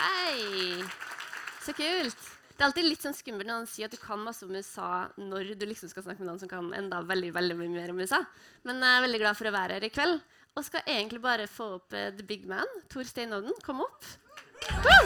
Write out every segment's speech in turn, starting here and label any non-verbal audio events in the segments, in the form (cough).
Hei! Så kult. Det er alltid litt sånn skummelt når han sier at du kan masse om USA når du liksom skal snakke med noen som kan enda veldig, veldig mye mer om USA. Men jeg er veldig glad for å være her i kveld. Og skal egentlig bare få opp uh, the big man, Tor Stein Odden. Kom opp. Woo!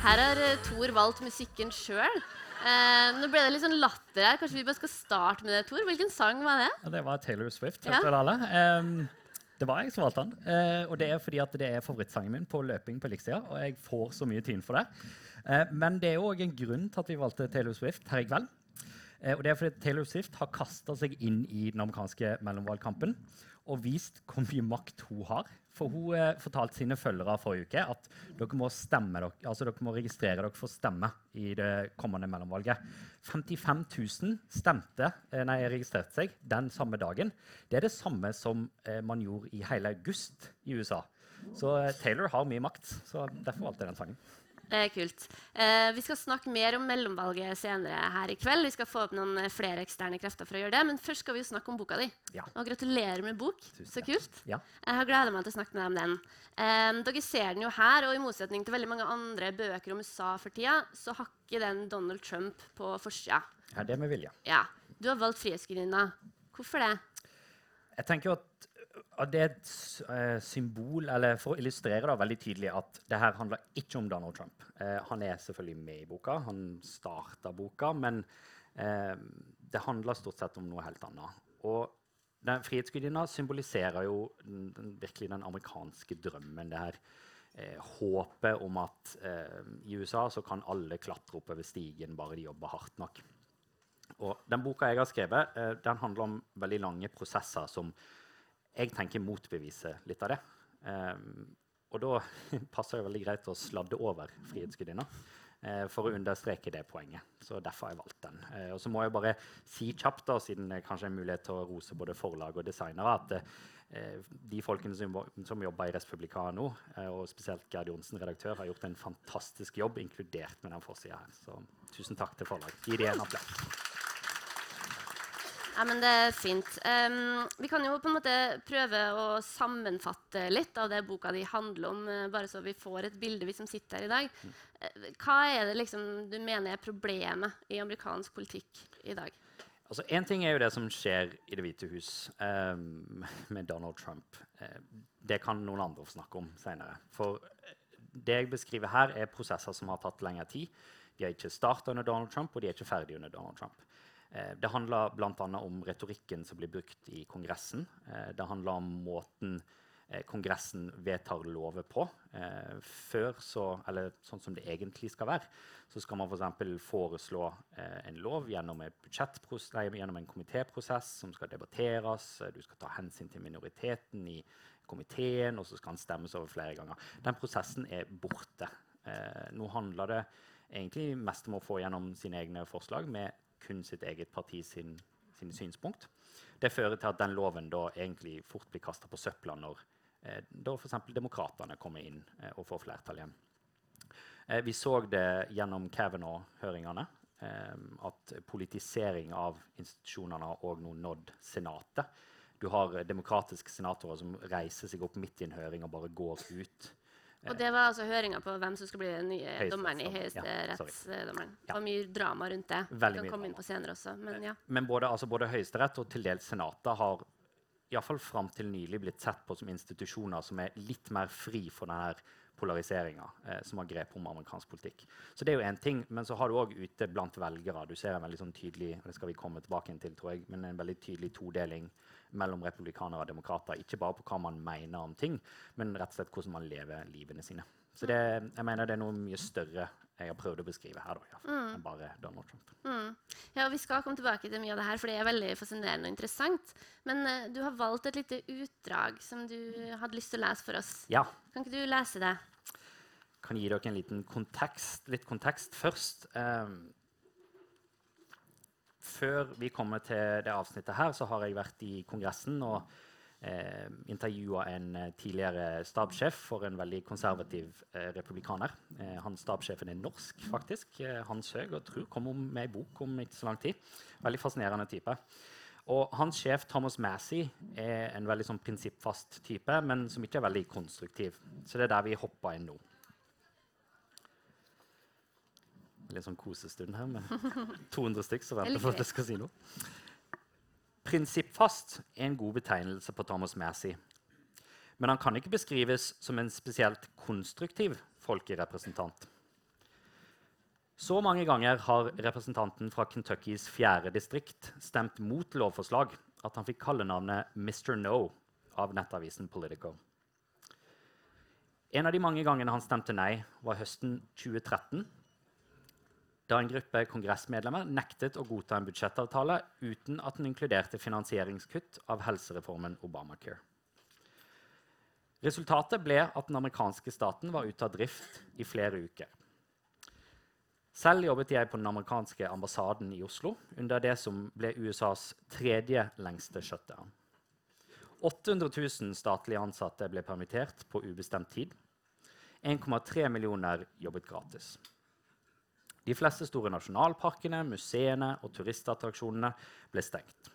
Her har Thor valgt musikken sjøl. Eh, nå ble det litt sånn latter her. Kanskje vi bare skal starte med det, Tor? Hvilken sang var det? Ja, det var Taylor Swift. Ja. Alle. Em, det var jeg som valgte den. Eh, og det er fordi at det er favorittsangen min på løping på Elixia. Og jeg får så mye tyn for det. Eh, men det er òg en grunn til at vi valgte Taylor Swift her i kveld. Eh, og det er fordi Taylor Swift har kasta seg inn i den amerikanske mellomvalgkampen og vist hvor mye makt hun har. For hun eh, fortalte sine følgere forrige uke at dere må, stemme, altså dere må registrere dere for stemme i det kommende mellomvalget. 55 000 stemte, eh, nei, registrerte seg den samme dagen. Det er det samme som eh, man gjorde i hele august i USA. Så Taylor har mye makt. så Derfor valgte jeg den sangen. Er kult. Eh, vi skal snakke mer om mellomvalget senere her i kveld. Vi skal få opp noen eh, flere eksterne krefter for å gjøre det. Men først skal vi jo snakke om boka di. Ja. Og gratulerer med bok. Tusen Så kult. Ja. Jeg har gleda meg til å snakke med deg om den. Eh, dere ser den jo her, og i motsetning til veldig mange andre bøker om USA for tida, så har ikke den Donald Trump på forsida. ja, det med vilje. Ja. Du har valgt Frihetsgudinna. Hvorfor det? Jeg tenker jo at det er et eh, symbol, eller for å illustrere det veldig tydelig, at det her handler ikke om Donald Trump. Eh, han er selvfølgelig med i boka, han starta boka, men eh, det handler stort sett om noe helt annet. Og den Frihetsgudinna symboliserer jo den, den, virkelig den amerikanske drømmen. det her eh, Håpet om at eh, i USA så kan alle klatre oppover stigen bare de jobber hardt nok. Og den boka jeg har skrevet, eh, den handler om veldig lange prosesser som jeg tenker motbevise litt av det. Ehm, og da (laughs) passer det veldig greit å sladde over Frihetsgudinna eh, for å understreke det poenget. Så derfor har jeg valgt den. Eh, og så må jeg bare si kjapt, da, siden det kanskje er mulighet til å rose både forlag og designere, at eh, de folkene som, som jobber i Respublika nå, og spesielt Gerd Johnsen, redaktør, har gjort en fantastisk jobb, inkludert med den forsida her. Så tusen takk til forlag. Gi dem en applaus. Ja, men Det er fint. Um, vi kan jo på en måte prøve å sammenfatte litt av det boka di handler om, eh, bare så vi får et bilde, vi som sitter her i dag. Eh, Hva er det liksom du mener er problemet i amerikansk politikk i dag? Altså, Én ting er jo det som skjer i Det hvite hus um, med Donald Trump. Eh, det kan noen andre få snakke om senere. For det jeg beskriver her, er prosesser som har tatt lengre tid. De har ikke starta under Donald Trump, og de er ikke ferdige under Donald Trump. Eh, det handler bl.a. om retorikken som blir brukt i Kongressen. Eh, det handler om måten eh, Kongressen vedtar lover på. Før så, eller sånn som det egentlig skal være, så skal man f.eks. foreslå eh, en lov gjennom, nei, gjennom en komitéprosess som skal debatteres. Du skal ta hensyn til minoriteten i komiteen, og så skal den stemmes over flere ganger. Den prosessen er borte. Nå handler det egentlig mest om å få gjennom sine egne forslag med kun sitt eget parti sin, sine synspunkt. Det fører til at den loven da egentlig fort blir kasta på søpla når eh, da f.eks. demokratene kommer inn eh, og får flertall igjen. Eh, vi så det gjennom Kavanaugh-høringene. Eh, at politisering av institusjonene har òg nå nådd Senatet. Du har eh, demokratiske senatorer som reiser seg opp midt i en høring og bare går ut. Og Det var altså høringa på hvem som skulle bli den nye dommeren i Ja, høyesterettsdommeren. det var mye drama rundt det. Veldig kan mye komme inn på senere også, men ja. Men både, altså både Høyesterett og til dels Senatet har iallfall fram til nylig blitt sett på som institusjoner som er litt mer fri for denne polariseringa eh, som har grep om amerikansk politikk. Så det er jo en ting, Men så har du òg ute blant velgere du ser en veldig sånn tydelig og det skal vi komme tilbake til, tror jeg, men en veldig tydelig todeling mellom republikanere og demokrater. Ikke bare på hva man mener om ting, men rett og slett hvordan man lever livene sine. Så det, jeg mener det er noe mye større jeg har prøvd å beskrive her, da, fall, enn bare Donald Trump. Mm. Ja, og Vi skal komme tilbake til mye av det her, for det er veldig fascinerende og interessant. Men uh, du har valgt et lite utdrag som du hadde lyst til å lese for oss. Ja, Kan ikke du lese det? kan gi dere en liten kontekst, litt kontekst først. Ehm, før vi kommer til det avsnittet her, så har jeg vært i Kongressen og eh, intervjua en eh, tidligere stabssjef for en veldig konservativ eh, republikaner. Eh, han Stabssjefen er norsk, faktisk. Eh, Hans Høeg og tror kommer med ei bok om ikke så lang tid. Veldig fascinerende type. Og hans sjef Thomas Massey er en veldig sånn prinsippfast type, men som ikke er veldig konstruktiv. Så det er der vi hopper inn nå. Litt sånn kosestund her (laughs) med 200 stykker som venter for at jeg skal si noe. Prinsippfast er en god betegnelse på Thomas Massey. Men han kan ikke beskrives som en spesielt konstruktiv folkerepresentant. Så mange ganger har representanten fra Kentuckys fjerde distrikt stemt mot lovforslag at han fikk kallenavnet Mr. No av nettavisen Politico. En av de mange gangene han stemte nei, var høsten 2013 da en gruppe kongressmedlemmer nektet å godta en budsjettavtale uten at den inkluderte finansieringskutt av helsereformen Obamacare. Resultatet ble at den amerikanske staten var ute av drift i flere uker. Selv jobbet jeg på den amerikanske ambassaden i Oslo under det som ble USAs tredje lengste shutdown. 800 000 statlige ansatte ble permittert på ubestemt tid. 1,3 millioner jobbet gratis. De fleste store nasjonalparkene, museene og turistattraksjonene ble stengt.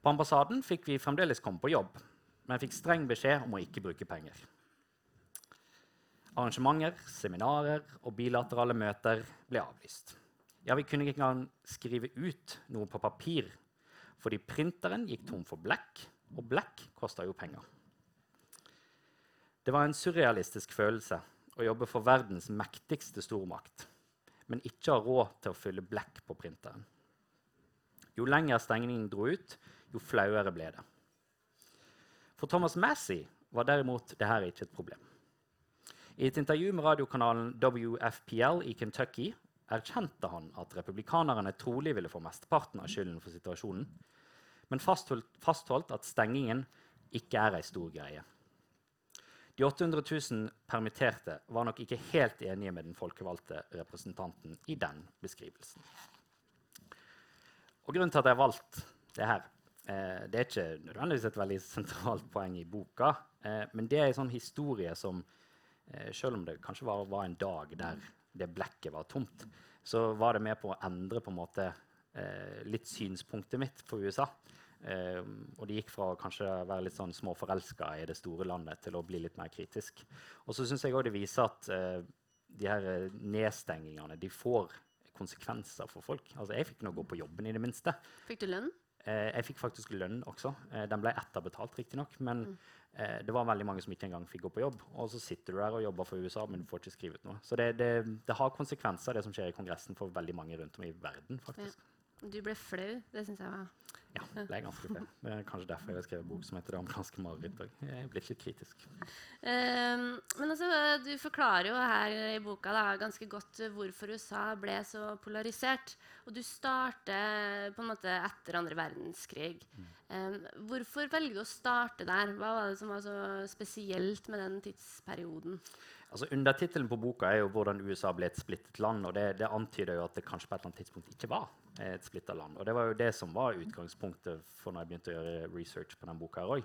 På ambassaden fikk vi fremdeles komme på jobb, men fikk streng beskjed om å ikke bruke penger. Arrangementer, seminarer og bilaterale møter ble avlyst. Ja, Vi kunne ikke engang skrive ut noe på papir, fordi printeren gikk tom for blekk, og blekk kosta jo penger. Det var en surrealistisk følelse å jobbe for verdens mektigste stormakt, men ikke har råd til å fylle blekk på printeren. Jo lenger stengningen dro ut, jo flauere ble det. For Thomas Massey var derimot dette ikke et problem. I et intervju med radiokanalen WFPL i Kentucky erkjente han at republikanerne trolig ville få mesteparten av skylden for situasjonen, men fastholdt, fastholdt at stengingen ikke er ei stor greie. De 800 000 permitterte var nok ikke helt enige med den folkevalgte representanten i den beskrivelsen. Og Grunnen til at jeg har valgt det her, eh, det er ikke nødvendigvis et veldig sentralt poeng i boka, eh, men det er en sånn historie som eh, Selv om det kanskje var, var, en dag der det blekket var tomt, så var det med på å endre på en måte eh, litt synspunktet mitt på USA. Eh, og de gikk fra å kanskje være litt sånn småforelska i det store landet til å bli litt mer kritisk. Og så syns jeg òg det viser at eh, de her eh, nedstengingene de får konsekvenser for folk. Altså, Jeg fikk nå gå på jobben, i det minste. Fikk du lønn? Eh, jeg fikk faktisk lønn også. Eh, den ble etterbetalt, riktignok. Men mm. eh, det var veldig mange som ikke engang fikk gå på jobb. Og så sitter du der og jobber for USA, men du får ikke skrevet noe. Så det, det, det har konsekvenser, det som skjer i Kongressen, for veldig mange rundt om i verden. faktisk. Ja. Du ble flau. Det syns jeg var Ja, det er ganske flau. Det er kanskje derfor jeg har skrevet bok som heter 'Det amerikanske mareritt'. Jeg er blitt litt kritisk. Um, men altså, du forklarer jo her i boka da, ganske godt hvorfor USA ble så polarisert. Og du starter på en måte etter andre verdenskrig. Um, hvorfor velger du å starte der? Hva var det som var så spesielt med den tidsperioden? Altså, Undertittelen på boka er jo 'Hvordan USA ble et splittet land'. og det, det antyder jo at det kanskje på et eller annet tidspunkt ikke var et splitta land. Og det var jo det som var utgangspunktet for når jeg begynte å gjøre research på denne boka. her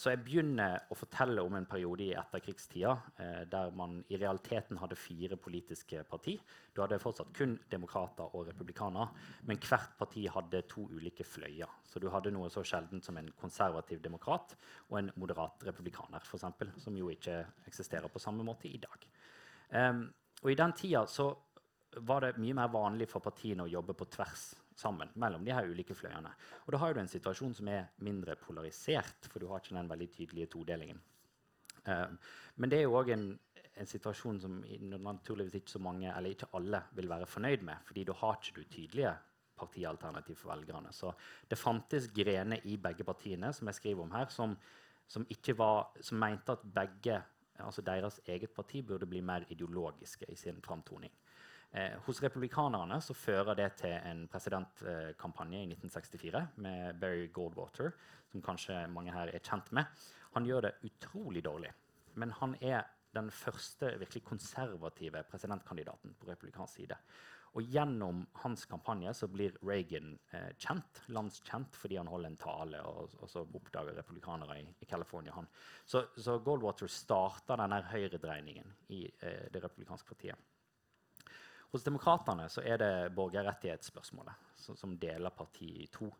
så jeg begynner å fortelle om en periode i etterkrigstida uh, der man i realiteten hadde fire politiske parti. Du hadde fortsatt kun demokrater og republikanere, men hvert parti hadde to ulike fløyer. Så du hadde noe så sjeldent som en konservativ demokrat og en moderat republikaner, eksempel, som jo ikke eksisterer på samme måte i dag. Og i den tida så var det mye mer vanlig for partiene å jobbe på tvers sammen mellom de her ulike fløyene. Og da har du en situasjon som er mindre polarisert, for du har ikke den veldig tydelige todelingen. Uh, men det er jo òg en, en, situasjon som naturligvis ikke så mange, eller ikke alle, vil være fornøyd med, fordi da har ikke du tydelige partialternativ for velgerne. Så det fantes grener i begge partiene som jeg skriver om her, som, som, var, som mente at begge, altså deres eget parti burde bli mer ideologiske i sin framtoning. Eh, hos republikanerne så fører det til en presidentkampanje i 1964 med Barry Goldwater, som kanskje mange her er kjent med. Han gjør det utrolig dårlig, men han er den første virkelig konservative presidentkandidaten på republikansk side. Og gjennom hans kampanje så blir Reagan eh, kjent, landskjent fordi han holder en tale, og, og så oppdager republikanere i, i California han. Så, så Goldwater starter denne høyredreiningen i eh, det republikanske partiet. Hos demokratene så er det borgerrettighetsspørsmålet som, deler partiet i to.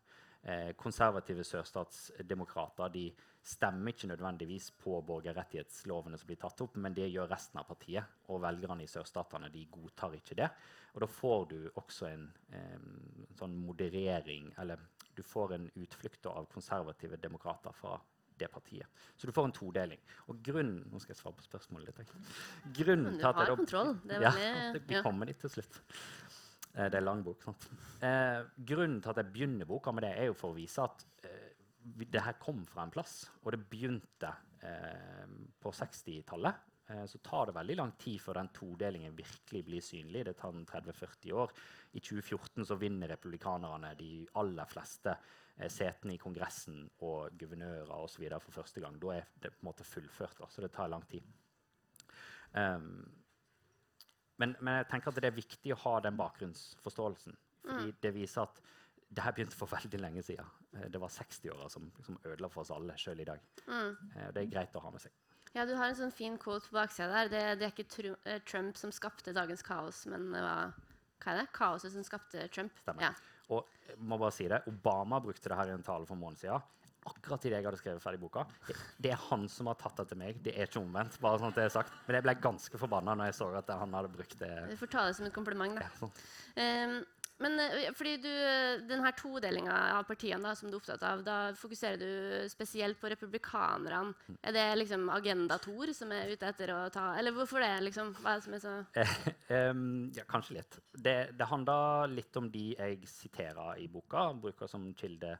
Eh, konservative sørstatsdemokrater de stemmer ikke nødvendigvis på borgerrettighetslovene som blir tatt opp, men det gjør resten av partiet. Og velgerne i sørstatene de godtar ikke det. Og da får du også en eh, sånn moderering Eller du får en utflukt av konservative demokrater fra det partiet. Så du får en todeling. Og grunnen Nå skal jeg svare på spørsmålet litt. Grunnen til at du har kontroll. Det ja, (laughs) det, vi kommer dit til slutt. Eh, det er lang bok. sant? Eh, grunnen til at jeg begynner boka med det, er jo for å vise at eh, det her kom fra en plass. Og det begynte eh, på 60-tallet. Eh, så tar det veldig lang tid før den todelingen virkelig blir synlig. Det tar 30-40 år. I 2014 så vinner republikanerne de aller fleste eh, setene i Kongressen og guvernører osv. for første gang. Da er det på en måte fullført. Da, så det tar lang tid. Um, men, men, jeg tenker at det er viktig å ha den bakgrunnsforståelsen. fordi mm. det viser at det her begynte for (laughs) veldig lenge siden. Eh, det var 60-åra som, som ødela for oss alle sjøl i dag. Mm. Det er greit å ha med seg. Ja, Du har en sånn fin quote på baksida der. Det, det, er ikke eh, Trump som skapte dagens kaos, men det var hva er det? kaoset som skapte Trump. Stemmer. Ja. Og jeg må bare si det, Obama brukte det her i en tale for en måned siden. Akkurat idet jeg hadde skrevet ferdig boka. Det, det, er han som har tatt det til meg. Det er ikke omvendt. bare sånn at det er sagt. Men jeg ble ganske forbanna når jeg så at han hadde brukt det. Du får ta det som et kompliment. da. Ja, sånn. um, men eh, fordi du, denne todelinga av partiene da, som du er opptatt av, da fokuserer du spesielt på republikanerne. Er det liksom Agenda Tor som er ute etter å ta Eller hvorfor det? liksom? Hva er det som er så (laughs) um, Ja, kanskje litt. Det, det handler litt om de jeg siterer i boka. Bruker som kilde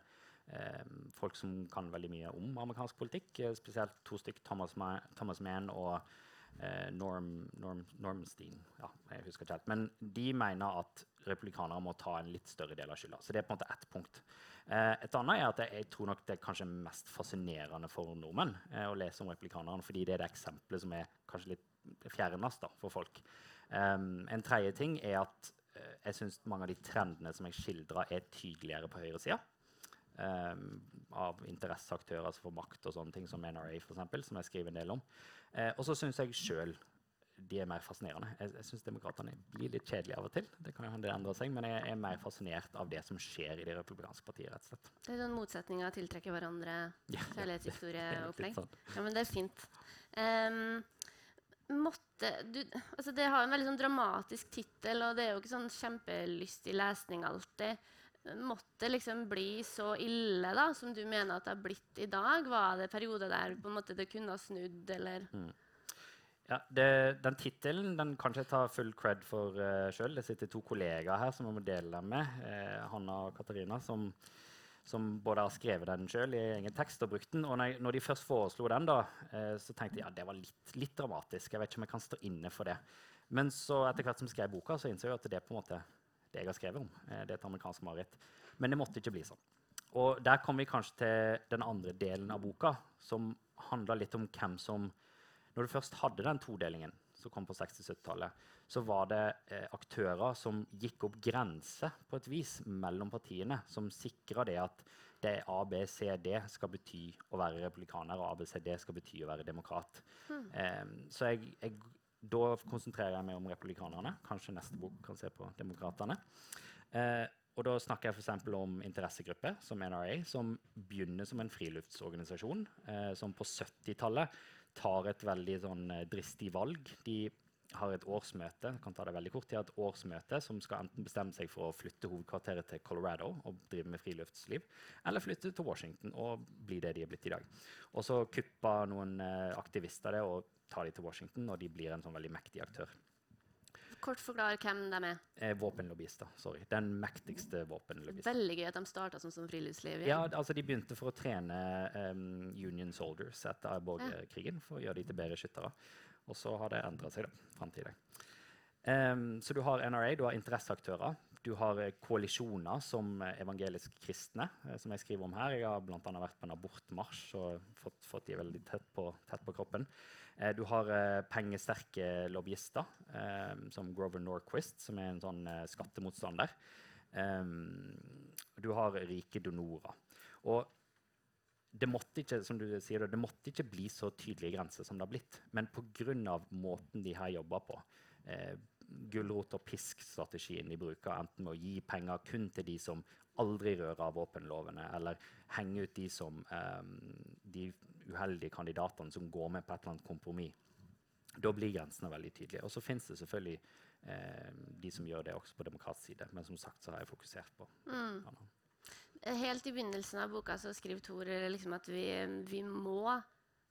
um, folk som kan veldig mye om amerikansk politikk. Eh, spesielt to stykk, Thomas, Ma Thomas Mann og Norm, Norm, Normstein. Ja, jeg husker ikke helt. Men de mener at republikanere må ta en litt større del av skylda. Så det er på en måte ett punkt. Eh, et annet er at jeg, tror nok det er kanskje mest fascinerende for nordmenn eh, å lese om republikanerne, fordi det er det eksempelet som er kanskje litt fjernest for folk. Um, en tredje ting er at jeg syns mange av de trendene som jeg skildrer, er tydeligere på høyresida. Um, av interesseaktører som får makt og sånne ting som NRA, for eksempel, som jeg skriver en del om. Uh, og så syns jeg sjøl de er mer fascinerende. Jeg, jeg syns demokratene blir litt kjedelige av og til. Det kan jo hende det endrer seg, Men jeg er mer fascinert av det som skjer i det republikanske partiet. rett og slett. Det er sånn motsetninger tiltrekker hverandre. Ja, Kjærlighetshistorieopplegg. (laughs) Sånn. Ja, men det er fint. Um, måtte du, altså Det har en veldig sånn dramatisk tittel, og det er jo ikke sånn kjempelystig lesning alltid. Måtte liksom bli så ille da, som du mener at det har blitt i dag? Var det perioder der på en måte det kunne ha snudd, eller? Mm. Ja, det, Den tittelen den kan ikke jeg ta full cred for uh, eh, sjøl. Det sitter to kollegaer her som jeg må dele den med. Uh, Hanna og Katarina, som, som, både har skrevet den sjøl i egen tekst og brukt den. Og når, jeg, når de først foreslo den, da, uh, så tenkte jeg ja, det var litt, litt, dramatisk. Jeg vet ikke om jeg kan stå inne for det. Men så etter hvert som jeg skrev boka, så innså jeg at det på en måte det jeg har skrevet om. Uh, det er et amerikansk mareritt. Men det måtte ikke bli sånn. Og der kommer vi kanskje til den andre delen av boka, som handla litt om hvem som når du først hadde den todelingen som kom på 60-70-tallet, så var det eh, aktører som gikk opp grenser på et vis mellom partiene, som sikra det at det ABCD skal bety å være republikaner, og ABCD skal bety å være demokrat. Mm. Eh, så jeg, jeg, da konsentrerer jeg meg om republikanerne. Kanskje neste bok kan se på demokratene. Eh, og da snakker jeg f.eks. om interessegrupper som NRA, som begynner som en friluftsorganisasjon. Eh, som på 70-tallet tar et veldig sånn, eh, dristig valg. De har et årsmøte kan ta det veldig kort, de har et årsmøte som skal enten bestemme seg for å flytte hovedkvarteret til Colorado og drive med friluftsliv, eller flytte til Washington og bli det de er blitt i dag. Og så kuppa noen eh, aktivister det og tar de til Washington, og de blir en sånn veldig mektig aktør. Kort forklar hvem de er. Eh, våpenlobbyister. sorry. Den mektigste våpenlobbyisten. Veldig gøy at de starta som, som friluftsliv. Ja, altså De begynte for å trene um, Union Soldiers etter borgerkrigen. for å gjøre de til bedre skyttere. Og så har det endra seg da, fram til i dag. Um, så du har NRA, du har interesseaktører. du har eh, koalisjoner som eh, evangelisk kristne, eh, som jeg skriver om her. Jeg har bl.a. vært på en abortmarsj og fått, fått de veldig tett på, tett på kroppen. Eh, du har eh, pengesterke lobbyister, eh, som Grover Norquist, som er en sånn skattemotstander. du har rike donorer. Og det måtte ikke som du sier, det måtte ikke bli så tydelige grenser som det har blitt. Men pga. måten de her jobber på, eh, gulrot- og pisk-strategien de bruker, enten med å gi penger kun til de som aldri rører våpenlovene, eller henge ut de, som, eh, de uheldige kandidatene som går med på et eller annet kompromiss, da blir grensene veldig tydelige. Og så fins det selvfølgelig eh, de som gjør det også på demokratisk side, men som sagt så har jeg fokusert på mm. Helt i begynnelsen av boka så skriver Tor liksom at vi, vi, må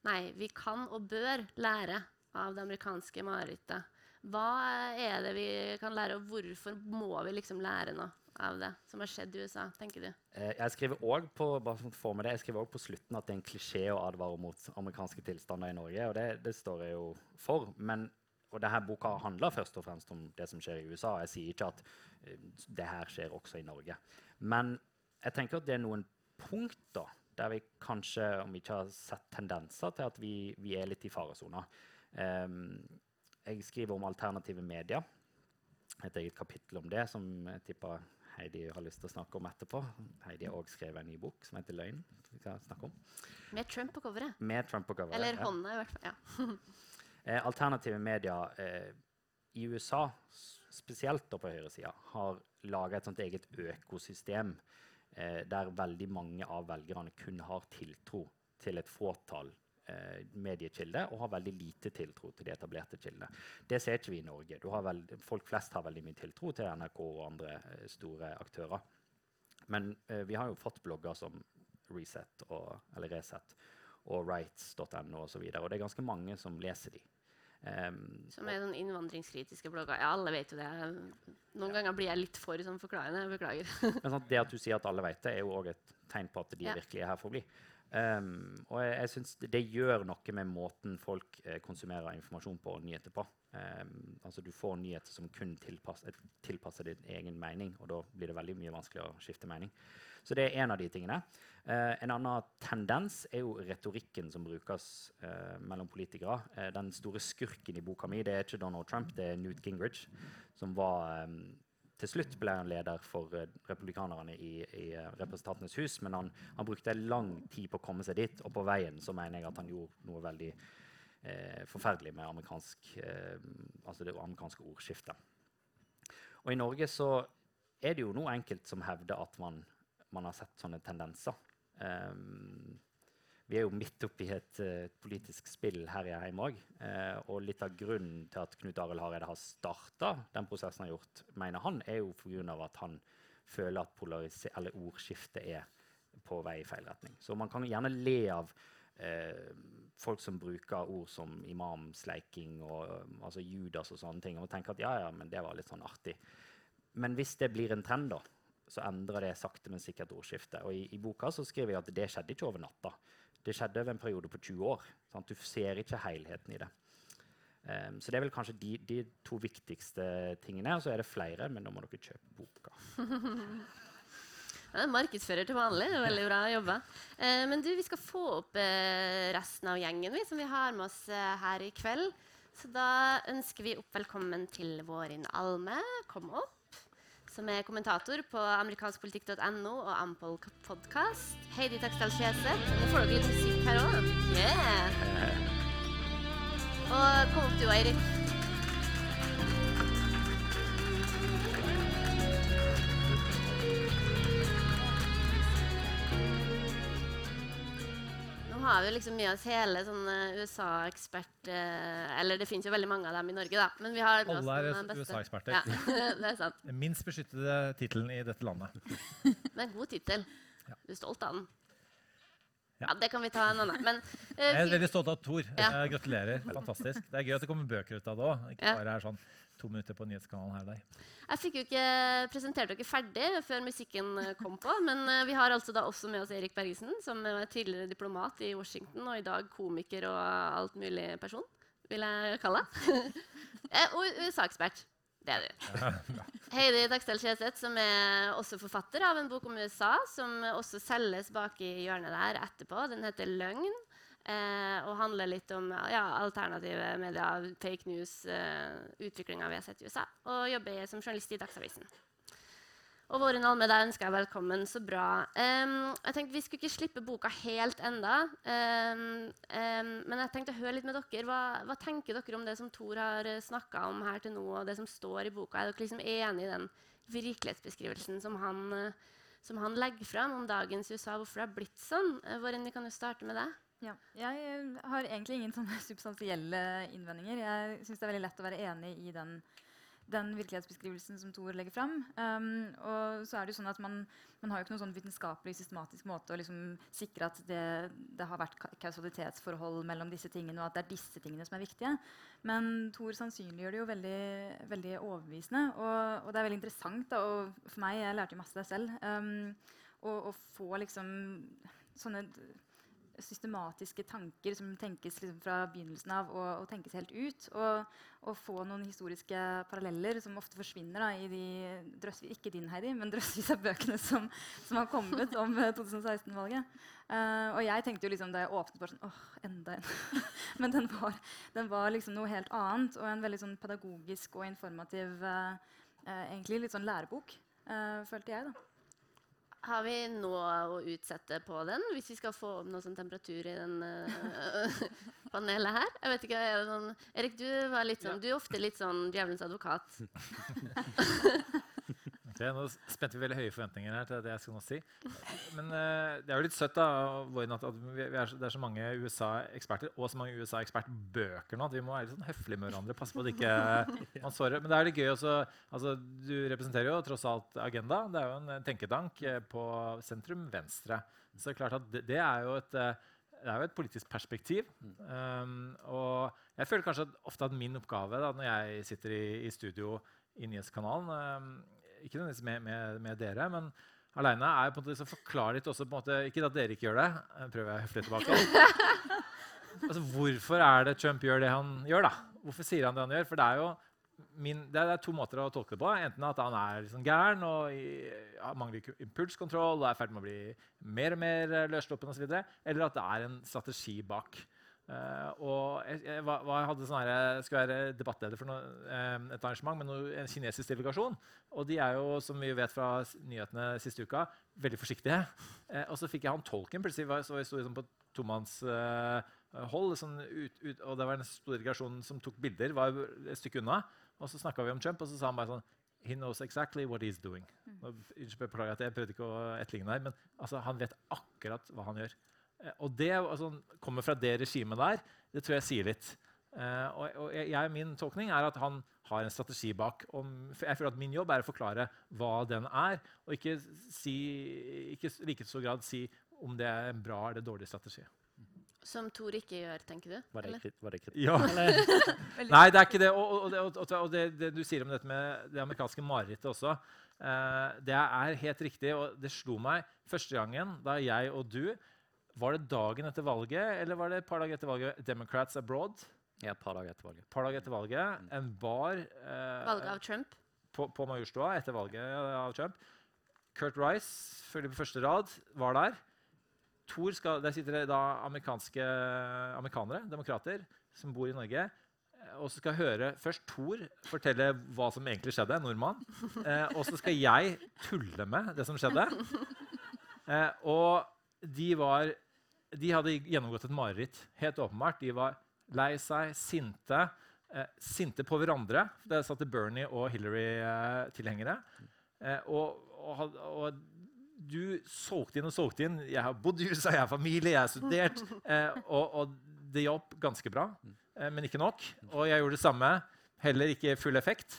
Nei, vi kan og bør lære av det amerikanske marerittet. Hva er det vi kan lære, og hvorfor må vi liksom lære noe av det som har skjedd i USA? tenker du? Eh, jeg skriver òg på, på, slutten at det er en klisjé å advare mot amerikanske tilstander i Norge. og Det, det står jeg jo for. Men, og denne boka handler først og fremst om det som skjer i USA. Jeg sier ikke at uh, det her skjer også i Norge. Men jeg tenker at det er noen punkter der vi kanskje, om vi ikke har sett tendenser til at vi, vi er litt i faresona. Um, jeg skriver om alternative medier. Et eget kapittel om det som jeg tipper Heidi har lyst til å snakke om etterpå. Heidi har også skrevet en ny bok som heter 'Løgn'. vi skal snakke om. Med Trump på coveret. Med Trump på coveret, Eller hånda, i hvert fall. ja. (laughs) eh, alternative medier eh, i USA, spesielt på høyresida, har laga et sånt eget økosystem eh, der veldig mange av velgerne kun har tiltro til et fåtall eh, mediekilder og har veldig lite tiltro til de etablerte kildene. Det ser ikke vi i Norge. Veld, folk flest har veldig mye tiltro til NRK og andre eh, store aktører. Men eh, vi har jo fått blogger som Reset og, eller Reset og rights.no osv. Og, så videre, og det er ganske mange som leser de. Um, som er sånn innvandringskritiske blogger. Ja, alle vet jo det. Noen ganger blir jeg litt for sånn forklarende. Beklager. Men sånn, det at du sier at alle vet det, er jo òg et tegn på at de ja. virkelig er her for å bli. Um, og jeg, jeg synes det, det, gjør noe med måten folk eh, konsumerer informasjon på og nyheter på. Um, altså Du får nyheter som kun tilpasser, tilpasser din egen mening, og da blir det veldig mye vanskeligere å skifte mening. Så det er en av de tingene. Uh, en annen tendens er jo retorikken som brukes uh, mellom politikere. Uh, den store skurken i boka mi det er ikke Donald Trump, det er Newt Gingrich, som var um, til slutt ble han leder for republikanerne i, i Representantenes hus, men han, han, brukte lang tid på å komme seg dit, og på veien så mener jeg at han gjorde noe veldig forferdelig med amerikansk, altså det amerikanske ordskiftet. Og i Norge så er det jo noe enkelt som hevder at man man har sett sånne tendenser. Um, vi er jo midt oppi et uh, politisk spill her hjemme òg. Eh, og litt av grunnen til at Knut Arild Hareide har starta den prosessen han har gjort, mener han, er jo pga. at han føler at ordskiftet er på vei i feil retning. Så man kan gjerne le av uh, folk som bruker ord som imamsleiking og altså Judas og sånne ting, og tenker at ja, ja, men det var litt sånn artig. Men hvis det blir en trend, da, så endrer det sakte, men sikkert ordskiftet. Og i, i, boka så skriver jeg at det skjedde ikke over natta. Det skjedde over en periode på 20 år. Sant? Du ser ikke helheten i det. Um, så det er vel kanskje de, de, to viktigste tingene. Og så er det flere, men da må dere kjøpe boka. Ja, markedsfører til vanlig. Veldig bra jobba. Eh, men du, vi skal få opp eh, resten av gjengen vi, som vi har med oss eh, her i kveld. Så da ønsker vi opp velkommen til Vårin Alme. Kom opp som er kommentator på amerikanskpolitikk.no og Ampol Podcast. Heidi Taksdal Skjeseth. Nå får dere litt musikk her òg. Yeah. Og kom opp du, Eirik. Har vi liksom med oss hele sånn uh, USA-ekspert uh, Eller det fins jo veldig mange av dem i Norge, da. Men vi har Alle er USA-eksperter. Ja, (laughs) det er sant. Minst beskyttede tittelen i dette landet. (laughs) Men god tittel. Ja. Du er stolt av den? Ja. ja. Det kan vi ta en annen. Men, uh, jeg er veldig stolt av Tor. Ja. gratulerer. Fantastisk. Det er gøy at det kommer bøker ut av det òg. Ikke bare er sånn to minutter på nyhetskanalen her der. Jeg fikk jo ikke presentert dere ferdig før musikken eh, kom på. Men uh, vi har altså da også med oss Erik Bergesen, som er tidligere diplomat i Washington og i dag komiker og alt mulig person, vil jeg kalle det. (laughs) Eh, og USA-ekspert. Det er du. (laughs) Heidi Dagsdal Kjeseth, som er også forfatter av en bok om USA, som også selges bak i hjørnet der etterpå. Den heter 'Løgn'. Eh, og handler litt om ja, alternative medier, fake news, eh, utviklinga vi har sett i USA. Og jobber som journalist i Dagsavisen. Og Våren Alme, deg ønsker jeg velkommen. Så bra. Um, jeg tenkte Vi skulle ikke slippe boka helt enda. Um, um, men jeg tenkte å høre litt med dere. Hva, hva tenker dere om det som Tor har snakka om her til nå, og det som står i boka? Er dere liksom enig i den virkelighetsbeskrivelsen som han, som han legger fram om dagens USA? Hvorfor det har blitt sånn? Uh, Våren, vi kan jo starte med det. Ja, jeg har egentlig ingen sånne (laughs) substansielle innvendinger. Jeg syns det er veldig lett å være enig i den den virkelighetsbeskrivelsen som Thor legger fram. Um, og så er det jo sånn at man, man har jo ikke noen sånn vitenskapelig systematisk måte å liksom sikre at det, det, har vært kausalitetsforhold mellom disse tingene, og at det er disse tingene som er viktige. Men Thor sannsynliggjør det jo veldig, veldig overbevisende. Og, og, det er veldig interessant. Da, og for meg, jeg lærte jo masse det selv, um, å få liksom sånne systematiske tanker som tenkes liksom fra begynnelsen av og, og, tenkes helt ut. Og, og, få noen historiske paralleller som ofte forsvinner da, i de drøsvis, ikke din Heidi, men drøsvis av bøkene som, som har kommet om 2016-valget. Uh, eh, uh, og jeg tenkte jo liksom da jeg åpnet bare sånn åh, enda en. (laughs) men den var, den var, liksom noe helt annet og en veldig sånn pedagogisk og informativ uh, egentlig litt sånn lærebok, følte jeg. da. Har vi noe å utsette på den, hvis vi skal få opp noe sånn temperatur i den uh, (laughs) panelet her? Jeg vet ikke, er det sånn, Erik, du, var litt sånn, du er ofte litt sånn djevelens advokat. (laughs) (laughs) Okay, nå spente vi veldig høye forventninger her til det jeg skal nå si. Men uh, det er jo litt søtt da, at, at er, det er så mange USA-eksperter og så mange USA-ekspertbøker nå at vi må være litt sånn høflige med hverandre. passe på at ikke (laughs) man sårer. Men det er litt gøy også, altså, Du representerer jo tross alt Agenda. Det er jo en tenketank eh, på sentrum venstre. Så det er klart at det, det er jo et det er jo et politisk perspektiv. Um, og jeg føler kanskje at ofte at min oppgave da, når jeg sitter i, i studio i Nyhetskanalen um, ikke nødvendigvis med, med, med, dere, men aleine er på en måte å forklare litt også på en måte, Ikke at dere ikke gjør det. prøver jeg høflig tilbake. (laughs) altså, hvorfor er det Trump gjør det han gjør? da? Hvorfor sier han det han gjør? For det er jo min, det er to måter å tolke det på. Enten at han er liksom gæren og i, ja, mangler impulskontroll og er i ferd med å bli mer og mer løssluppen osv. Eller at det er en strategi bak. Uh, og jeg, jeg, jeg, hadde sånn her, skulle være debattleder for noe, um, et arrangement med noe, en kinesisk delegasjon. Og de er jo, som vi vet fra nyhetene siste uka, veldig forsiktige. Uh, og så fikk jeg han tolken. plutselig var, så jeg sto liksom på tomannshold. Uh, sånn og det var en stor delegasjon som tok bilder. var et stykke unna. Og så snakka vi om Trump, og så sa han bare sånn He knows exactly what he's doing. Mm. Beklager at jeg prøvde ikke å etterligne der, men altså, han vet akkurat hva han gjør. Eh, og det altså, kommer fra det regimet der. Det tror jeg sier litt. Uh, og, og jeg, Min tolkning er at han har en strategi bak. Og jeg føler at Min jobb er å forklare hva den er, og ikke, si, ikke like så grad si om det er en bra eller dårlig strategi. Som Tor ikke gjør, tenker du? Var det, var det Ja. (laughs) (laughs) Nei, det er ikke det. Og, og, og det, det, du sier om dette med det amerikanske marerittet også, uh, det er helt riktig. Og det slo meg første gangen da jeg og du var det dagen etter valget, eller var det et par dager etter valget? Democrats Abroad? Ja, et par dager etter valget. Par dager etter valget. Mm. En bar eh, Valget av Trump? På, på Majorstua etter valget av Trump. Kurt Rice, følger på første rad, var der. Skal, der sitter det da amerikanske amerikanere, demokrater, som bor i Norge. Eh, og så skal jeg høre først Thor fortelle hva som egentlig skjedde. nordmann. Eh, og så skal jeg tulle med det som skjedde. (laughs) Eh, og de, var, de hadde gjennomgått et mareritt. Helt åpenbart. De var lei seg, sinte. Eh, sinte på hverandre. Der satt Bernie og Hillary-tilhengere. Eh, og, og, og, du solgte inn og solgte inn. Jeg har bodd i USA, jeg har familie, jeg har studert. Eh, og, og, det hjalp ganske bra, eh, men ikke nok. Og jeg gjorde det samme. Heller ikke full effekt.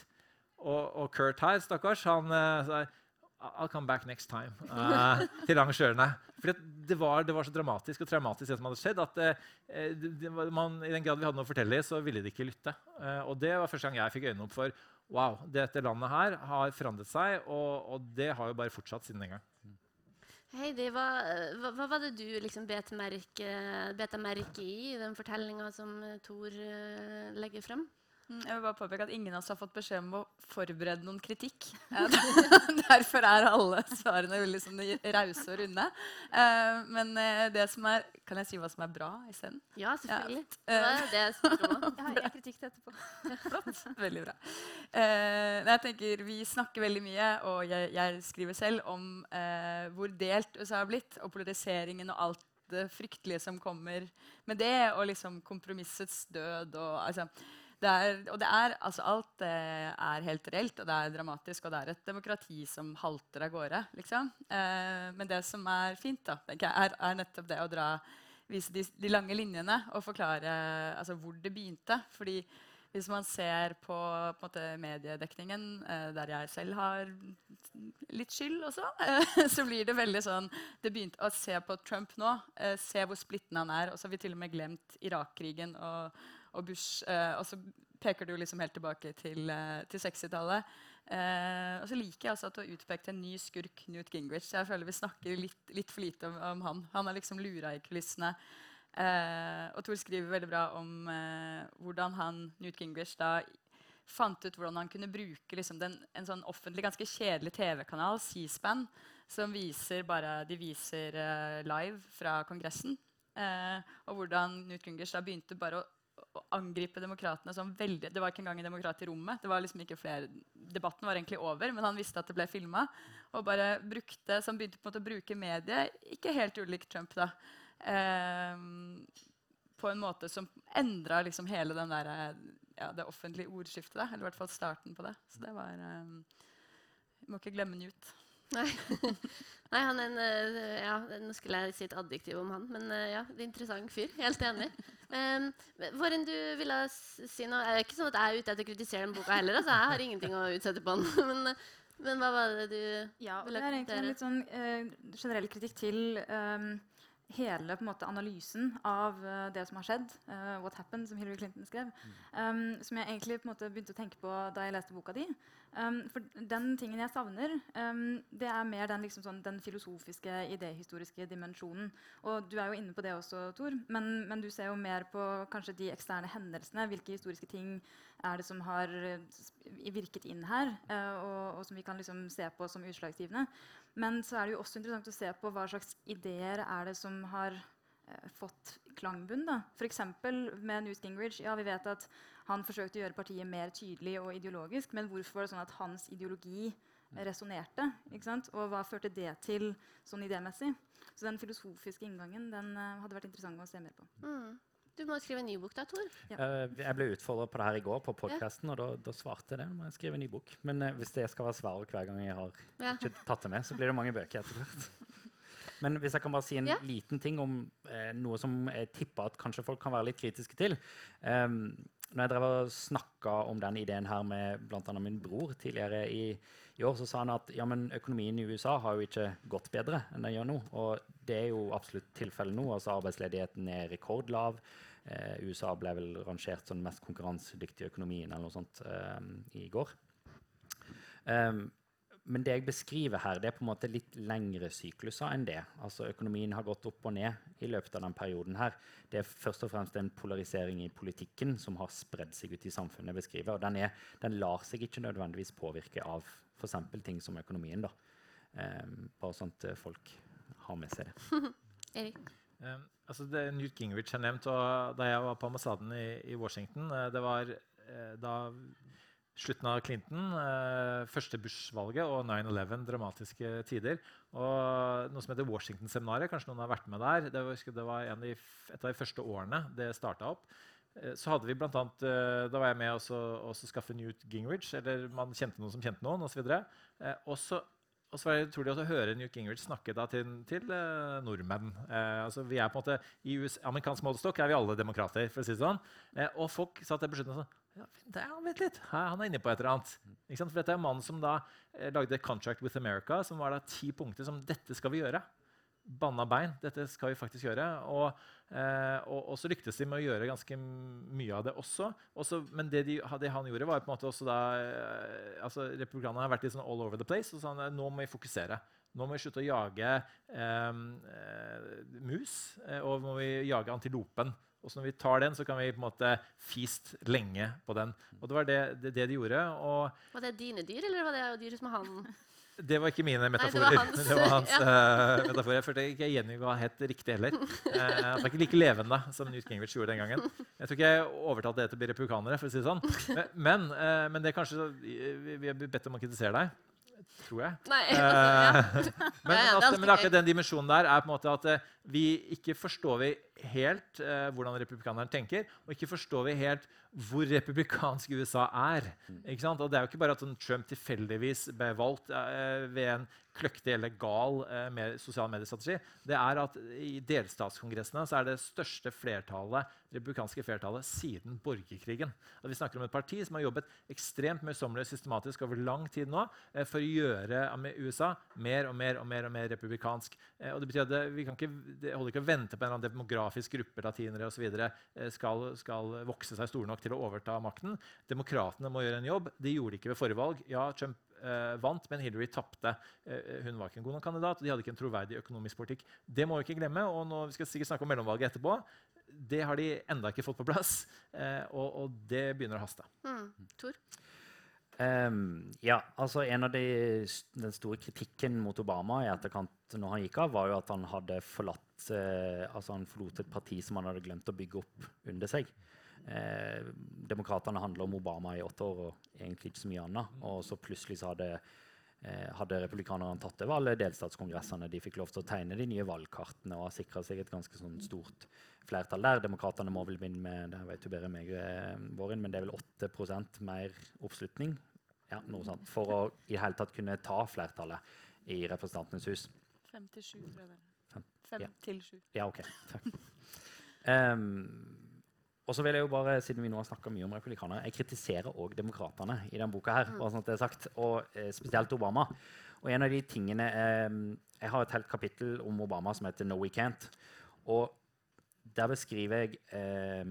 Og Kurt her, stakkars, han eh, sa I'll come back next time uh, (laughs) til arrangørene. For det var, det var, så dramatisk og traumatisk det som hadde skjedd, at uh, det, man, i den grad vi hadde noe å fortelle, så ville de ikke lytte. Uh, og det var første gang jeg fikk øynene opp for wow, dette landet her har forandret seg, og, og det har jo bare fortsatt siden den gang. Heidi, hva, hva, hva, var det du liksom bet merke, bet merke i den fortellinga som Tor legger frem? Mm, Jeg vil bare påpeke at ingen av oss har fått beskjed om å forberede noen kritikk. Eh, (laughs) (laughs) Derfor er alle svarene veldig sånn rause og runde. Eh, Men eh, det som er Kan jeg si hva som er bra isteden? Ja, selvfølgelig. Ja. Det var det jeg spurte om. (laughs) Jeg har en kritikk til etterpå. Flott. Veldig bra. Eh, jeg tenker Vi snakker veldig mye, og jeg, jeg skriver selv, om eh, hvor delt USA har blitt, og polariseringen og alt det fryktelige som kommer med det, og liksom kompromissets død og altså, det er, og det er, altså alt eh, er helt reelt, og det er dramatisk, og det er et demokrati som halter av gårde. liksom. Eh, men det som er fint, da, er, er nettopp det å dra, vise de, de lange linjene og forklare altså, hvor det begynte. Fordi hvis man ser på, på måte, mediedekningen, eh, der jeg selv har litt skyld også, eh, (laughs) så blir det veldig sånn det begynte Å se på Trump nå, eh, se hvor splitten han er. Og så har vi til og med glemt Irak-krigen og, og Bush. Eh, og så peker du liksom helt tilbake til, eh, til 60-tallet. Eh, og så liker jeg også at du har utpekt en ny skurk, Newt Gingrich. Jeg føler vi snakker litt, litt for lite om, om han. Han er liksom lura i kulissene. Eh, og Tor skriver veldig bra om eh, hvordan han, Newt Gingrich da fant ut hvordan han kunne bruke liksom, den, en sånn offentlig, ganske kjedelig TV-kanal, C-SPAN, som viser bare, de viser eh, live fra Kongressen. Eh, og hvordan Newt Gingrich da begynte bare å, å angripe demokratene som veldig Det var ikke engang en demokrat i rommet. det var liksom ikke flere, Debatten var egentlig over, men han visste at det ble filma. Og bare brukte, så han begynte på en måte å bruke mediet, ikke helt ulikt Trump, da. Eh, på en måte som endra liksom hele den der, ja, det offentlige ordskiftet. Da, eller i hvert fall starten på det. Så det var eh, Må ikke glemme Newt. Nei. (laughs) Nei, han er en eh, ja, Nå skulle jeg si et adjektiv om han, men eh, ja, er interessant fyr. Helt enig. Um, Våren, du ville si noe Det er ikke sånn at jeg er ute etter å kritisere den boka heller. Altså, jeg har ingenting å utsette på den. (laughs) Men, men hva var det du Ja, og Vil det er egentlig en litt sånn uh, generell kritikk til ehm, hele måte, analysen av eh, det som har skjedd, uh, What Happened, som Hillary Clinton skrev, um, som jeg egentlig på en måte begynte å tenke på da jeg leste boka di. Um, for den tingen jeg savner, um, det er mer den, liksom sånn, den filosofiske, idéhistoriske dimensjonen. Og du er jo inne på det også, Tor, men, men du ser jo mer på kanskje de eksterne hendelsene. Hvilke historiske ting er det som har eh, virket inn her, uh, og, og som vi kan liksom se på som utslagsgivende. Men så er det jo også interessant å se på hva slags ideer er det som har eh, fått klangbunn. F.eks. med Newt Gingrich. Ja, vi vet at han forsøkte å gjøre partiet mer tydelig og ideologisk, men hvorfor var det sånn at hans ideologi resonnerte? ikke sant? Og hva førte det til sånn idémessig? Så den filosofiske inngangen den eh, hadde vært interessant å se mer på. mm. Du må skrive en ny bok, da, Tor. Eh, jeg ble utfordra på det her i går på podkasten, og da, da svarte jeg det. Må jeg skrive en ny bok. Men eh, hvis det skal være svaret hver gang jeg har Ja. ikke tatt det med, så blir det mange bøker etter hvert. Men hvis jeg kan bare si en Ja. liten ting om eh, noe som jeg tipper at kanskje folk kan være litt kritiske til. Um, når jeg drev og snakka om den ideen her med bl.a. min bror tidligere i, i år, så sa han at ja, men økonomien i USA har jo ikke gått bedre enn den gjør nå. Og det er jo absolutt tilfellet nå. altså Arbeidsledigheten er rekordlav. Eh, USA ble vel rangert som den mest konkurransedyktige økonomien eller noe sånt eh, i går. Um, men det jeg beskriver her, det er på en måte litt lengre sykluser enn det. Altså Økonomien har gått opp og ned i løpet av den perioden. her. Det er først og fremst en polarisering i politikken som har spredd seg ut i samfunnet. beskriver, og den, er, den lar seg ikke nødvendigvis påvirke av f.eks. ting som økonomien. da. Um, bare sånn folk har med seg. (laughs) Erik. Um, altså det Newt Gingrich har nevnt, og da jeg var på ambassaden i, i Washington eh, Det var eh, da slutten av Clinton, eh, første Bush-valget og 9-11, dramatiske tider. Og noe som heter Washington-seminaret, kanskje noen har vært med der. Det var, det var en av de, et av de første årene det starta opp. Eh, Så hadde vi blant annet, eh, Da var jeg med også, også skaffe Newt Gingrich, eller man kjente noen som kjente noen, osv. Eh, og så og så var det utrolig å høre Newt Gingrich snakke til, til eh, nordmenn. Eh, altså vi er på en måte, I US, amerikansk målestokk er vi alle demokrater. for å si det sånn. Eh, og folk satt der på slutten og sa ja, er, vent litt, han er inne på et eller annet. For dette er en mann som da lagde 'Contract with America', som var da ti punkter som dette skal vi gjøre. Banna bein. Dette skal vi faktisk gjøre. Og, eh, og, og så lyktes de med å gjøre ganske mye av det også. Også men det, de, det han gjorde, var på en måte også da eh, altså Republikanerne har vært litt sånn all over the place. Og han, nå må vi fokusere. Nå må vi slutte å jage eh, eh, mus, eh, og må vi jage antilopen. Og så når vi tar den, så kan vi på en måte feast lenge på den. Og det var det, det, det de gjorde. Og Var det dine dyr, eller var det dyr som han det var ikke mine det var metaforer. hans, (laughs) det var hans (laughs) ja. eh, metaforer. Jeg følte ikke jeg gjenga helt riktig heller. Uh, han var ikke like levende som Newt Gingrich gjorde den gangen. Jeg tror ikke jeg overtalte det til republikanere. for å si det sånn. Men, uh, men det er kanskje vi, er bedt om å kritisere deg. Tror jeg. Nei. Altså, (laughs) ja. Eh, men, ja, det at, men akkurat den dimensjonen der er på en måte at eh, vi ikke forstår vi helt eh, hvordan republikanerne tenker, og ikke forstår vi helt hvor republikansk USA er. Sant? Og det er jo ikke bare at sånn Trump tilfeldigvis ble valgt eh, ved en kløktig eller gal eh, med sosial mediestrategi. Det er at i delstatskongressene så er det største flertallet, republikanske flertallet siden borgerkrigen. At vi snakker om et parti som har jobbet ekstremt møysommelig systematisk over lang tid nå eh, for å gjøre USA mer og mer og mer, og mer republikansk. Eh, og det betyr at vi kan ikke, det holder ikke å vente på en eller annen demografisk gruppe latinere osv. Eh, skal, skal vokse seg store nok til å overta makten. Demokratene må gjøre en jobb. De gjorde det ikke ved forrige valg. Ja, Trump eh, vant, men Hillary tapte. Eh, hun var ikke en god nok kandidat, og de hadde ikke en troverdig økonomisk politikk. Det må vi ikke glemme. og nå, Vi skal sikkert snakke om mellomvalget etterpå. Det har de enda ikke fått på plass, eh, og, og det begynner å haste. Mm. Tor? Um, ja, altså En av de, den store kritikken mot Obama i etterkant når han gikk av, var jo at han hadde forlatt eh, altså han forlot et parti som han hadde glemt å bygge opp under seg. Eh, Demokratene handla om Obama i åtte år og egentlig ikke så mye annet. Og så plutselig så hadde, eh, hadde republikanerne tatt over alle delstatskongressene. De fikk lov til å tegne de nye valgkartene og har sikra seg et ganske sånn stort flertall der. Demokratene må vel begynne med det vet du bedre meg, eh, Våren, men det er vel 8 mer oppslutning ja, noe sånt, for å i det hele tatt kunne ta flertallet i Representantenes hus. Fem til sju, tror jeg det er. Fem, Fem ja. til sju. Ja, OK. Takk. Ehm, og så vil jeg jo bare, siden vi nå har snakka mye om republikanere, jeg kritiserer òg demokratene i denne boka, her, bare sånn at det er sagt, og eh, spesielt Obama. Og en av de tingene eh, Jeg har et helt kapittel om Obama som heter 'No We Can't'. Og der beskriver jeg, eh,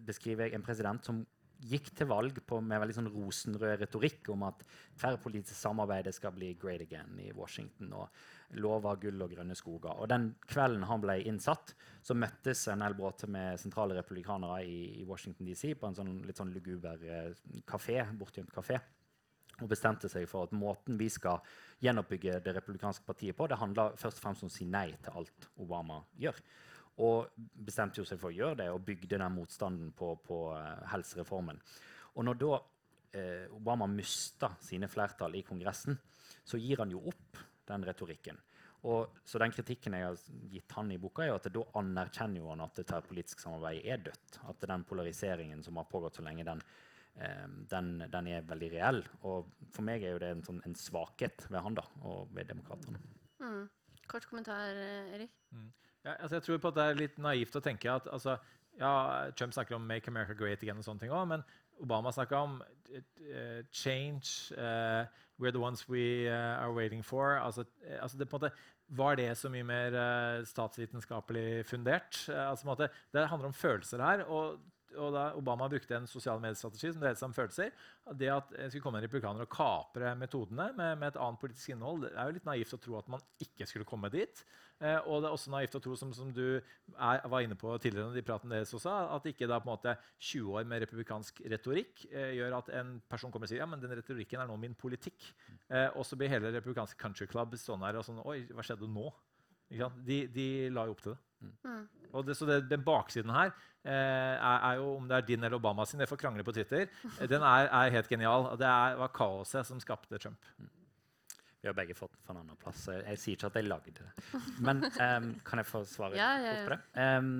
beskriver jeg en president som gikk til valg på, med veldig sånn rosenrød retorikk om at tverrpolitisk samarbeid skal bli great again i Washington. og lova gull og grønne skoger. Og Den kvelden han ble innsatt, så møttes en hel bråte med sentrale republikanere i, i Washington DC på en sånn, litt sånn luguber eh, kafé, bortgjemt kafé og bestemte seg for at måten vi skal gjenoppbygge det republikanske partiet på, det handler først og fremst om å si nei til alt Obama gjør. Og bestemte seg for å gjøre det og bygde den motstanden på, på eh, helsereformen. Og når da eh, Obama mista sine flertall i Kongressen, så gir han jo opp den retorikken. Og, så den kritikken jeg har gitt han i boka, er at da anerkjenner jo han at det tverrpolitisk samarbeid er dødt. At den polariseringen som har pågått så lenge, den, eh, den, den er veldig reell. Og for meg er jo det en, sånn, en svakhet ved han da, og ved demokratene. Mm. Kort kommentar, Erik. Erik. Ja, altså jeg tror på at det er litt naivt å tenke at altså, ja, Trump snakker om 'make America great again', og sånne ting også, men Obama snakka om uh, 'change', eh, 'we're the ones we eh, are waiting for'. Altså, eh, altså det, måte, var det så mye mer eh, statsvitenskapelig fundert? Eh, altså, måte, det handler om følelser her. og og da Obama brukte en sosial mediestrategi som dreide seg om følelser. Det at det skulle komme en republikaner og kapre metodene med, med et annet politisk innhold, det er jo litt naivt å tro at man ikke skulle komme dit. Eh, og det er også naivt å tro, som, som du er, var inne på tidligere, de praten deres også, at ikke da på en måte 20 år med republikansk retorikk eh, gjør at en person kommer og sier ja, men den retorikken er nå min politikk. Eh, og så blir hele republikansk country club stående her og sånn Oi, hva skjedde nå? De, de la jo opp til det. Mm. Og det, så det, den baksiden her eh, er, er jo, om det er din eller Obama sin, det får krangle på Twitter, (laughs) den er, er helt genial. Og det er, var kaoset som skapte Trump. Vi har begge fått den fra en annen plass. Jeg, jeg sier ikke at jeg lagde det. Men um, kan jeg få svare Ja, ja, ja. på det? Um,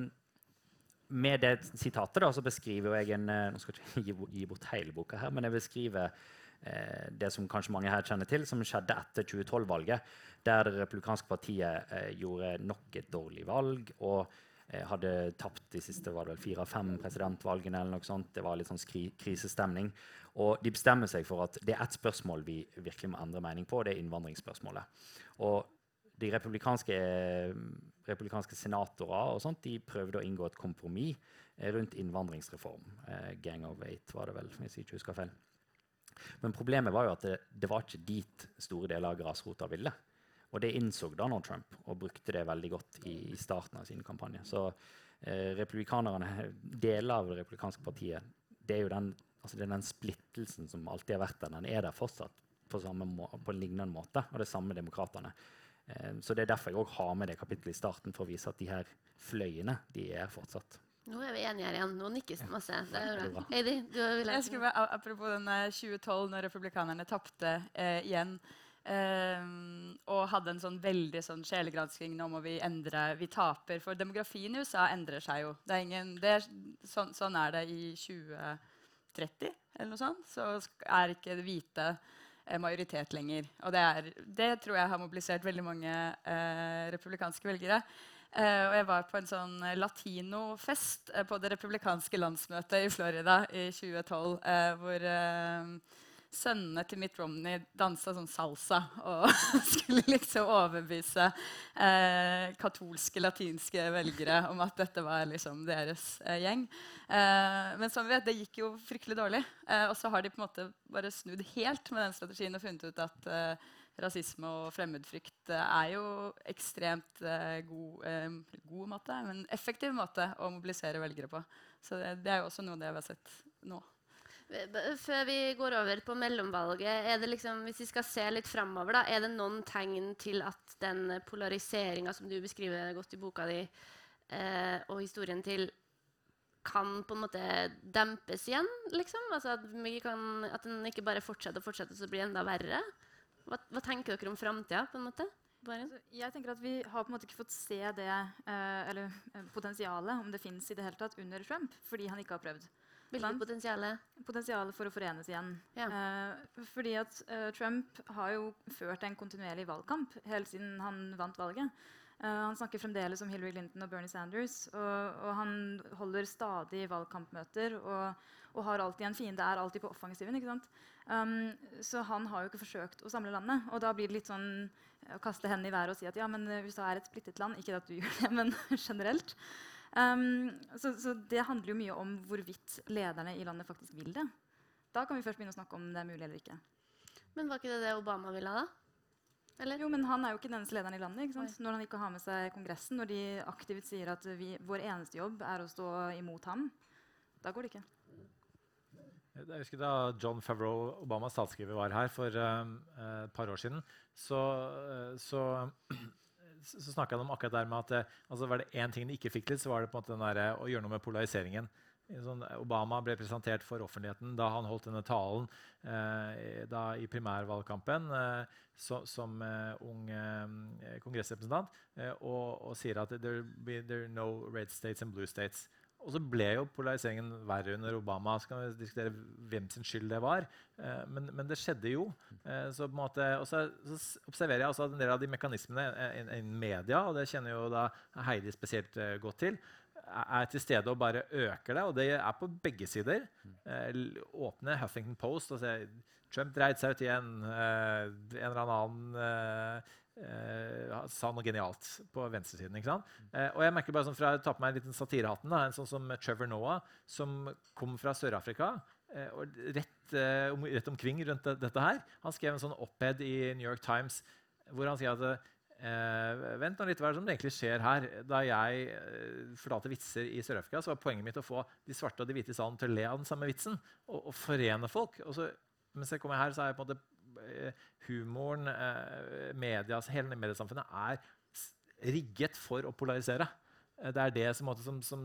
med det sitatet da, så beskriver jeg en eh, Nå skal jeg ikke gi, gi bort hele boka, her, men jeg beskriver det som kanskje mange her kjenner til, som skjedde etter 2012-valget, der det republikanske partiet eh, gjorde nok et dårlig valg og eh, hadde tapt de siste var det vel fire av fem presidentvalgene. eller noe sånt. Det var litt sånn krisestemning. Og de bestemmer seg for at det er ett spørsmål vi virkelig må endre mening på, og det er innvandringsspørsmålet. Og de republikanske, republikanske senatorer og sånt, de prøvde å inngå et kompromiss eh, rundt innvandringsreform. Eh, Gang of Eight var det vel, hvis jeg ikke husker feil. Men problemet var jo at det, det var ikke dit store deler av grasrota ville. Og det innså Donald Trump og brukte det veldig godt i, i starten av sin kampanje. Så eh, republikanerne, deler av det republikanske partiet, det er jo den, altså er den splittelsen som alltid har vært der. Den er der fortsatt på, må, på en lignende måte. Og det samme demokratene. Eh, så det er derfor jeg òg har med det kapittelet i starten, for å vise at de her fløyene de er fortsatt. Nå er vi enige her igjen. Nå nikkes det masse. Det er bra. bra. Heidi, du vil Jeg skulle bare, apropos den eh, 2012, når republikanerne tapte eh, igjen. eh, og hadde en sånn veldig sånn sjelegransking nå må vi endre Vi taper. For demografien i USA endrer seg jo. Det er ingen, det er, sånn, sånn er det i 2030 eller noe sånt. Så er ikke det hvite eh, majoritet lenger. Og det, er, det tror jeg har mobilisert veldig mange eh, republikanske velgere. Eh, og jeg var på en sånn eh, latinofest eh, på det republikanske landsmøtet i Florida i 2012, eh, hvor sønnene til Mitt Romney dansa sånn salsa og (laughs) skulle liksom overbevise katolske latinske velgere om at dette var liksom deres gjeng. Men som vi vet, det gikk jo fryktelig dårlig. Og så har de på en måte bare snudd helt med den strategien og funnet ut at rasisme og fremmedfrykt eh, er jo ekstremt eh, god, eh, god måte, men effektiv måte å mobilisere velgere på. Så det, det er jo også noe av det vi har sett nå. Før vi går over på mellomvalget, liksom, hvis vi skal se litt framover, da, er det noen tegn til at den polariseringa som du beskriver godt i boka di, eh, og historien til, kan på en måte dempes igjen? liksom? Altså At, kan, at den ikke bare fortsetter og fortsetter, så blir det enda verre? Hva, hva tenker dere om framtida? Altså, jeg tenker at Vi har på en måte ikke fått se det eh, eller eh, potensialet, om det fins i det hele tatt, under Trump, fordi han ikke har prøvd. Hvilket potensialet? potensial? Potensialet for å forenes igjen. Ja. Eh, fordi at eh, Trump har jo ført en kontinuerlig valgkamp helt siden han vant valget. Eh, han snakker fremdeles om Hillary Clinton og Bernie Sanders. Og, og han holder stadig valgkampmøter og, og har alltid en fiende, er alltid på offensiven. ikke sant? Um, så han har jo ikke forsøkt å samle landet. Og da blir det litt sånn å kaste hendene i været og si at ja, men USA er et splittet land. Ikke at du (laughs) gjør det, men generelt. Um, så, så det handler jo mye om hvorvidt lederne i landet faktisk vil det. Da kan vi først begynne å snakke om det er mulig eller ikke. Men var ikke det det Obama ville, ha, da? Eller? Jo, men Han er jo ikke den eneste lederen i landet. ikke sant? Når han ikke har med seg Kongressen, når de aktivt sier at vi, vår eneste jobb er å stå imot ham, da går det ikke. Jeg husker Da John Favreau, Obamas statsskriver, var her for um, eh, et par år siden, så, eh, så, (clears throat) så snakka han om akkurat det med at eh, altså var det én ting de ikke fikk til, så var det på en måte den der, å gjøre noe med polariseringen. Sånn, Obama ble presentert for offentligheten da han holdt denne talen eh, da i primærvalgkampen eh, så, som eh, ung kongressrepresentant, og, og sier at there, be, there are no red states and blue states. Og så ble jo polariseringen verre under Obama. Så kan vi diskutere hvem sin skyld det var. Eh, men, men det skjedde jo. Eh, så måte, og så, så observerer jeg også at en del av de mekanismene innen media, og det kjenner jo da Heidi spesielt eh, godt til, er til stede og bare øker det. Og det er på begge sider. Eh, åpne Huffington Post og se Trump dreit seg ut igjen. En eller annen eh, eh, sa noe genialt på venstresiden. ikke sant? Uh, og jeg merker bare sånn fra jeg tar på meg en liten satirehatten, en sånn som Trevor Noah, som kom fra Sør-Afrika. Uh, og rett, om, rett omkring rundt det, dette her. Han skrev en sånn opphead i New York Times hvor han sier at Vent nå litt, hva er det som egentlig skjer her? Da jeg fortalte vitser i Sør-Afrika, så var poenget mitt å få de svarte og de hvite i salen til å le av den samme vitsen. Og, og forene folk. Og så, mens jeg kommer her, så er jeg på en måte humoren, medias, media, altså hele mediesamfunnet er rigget for å polarisere. Eh, Det er det som, måte, som, som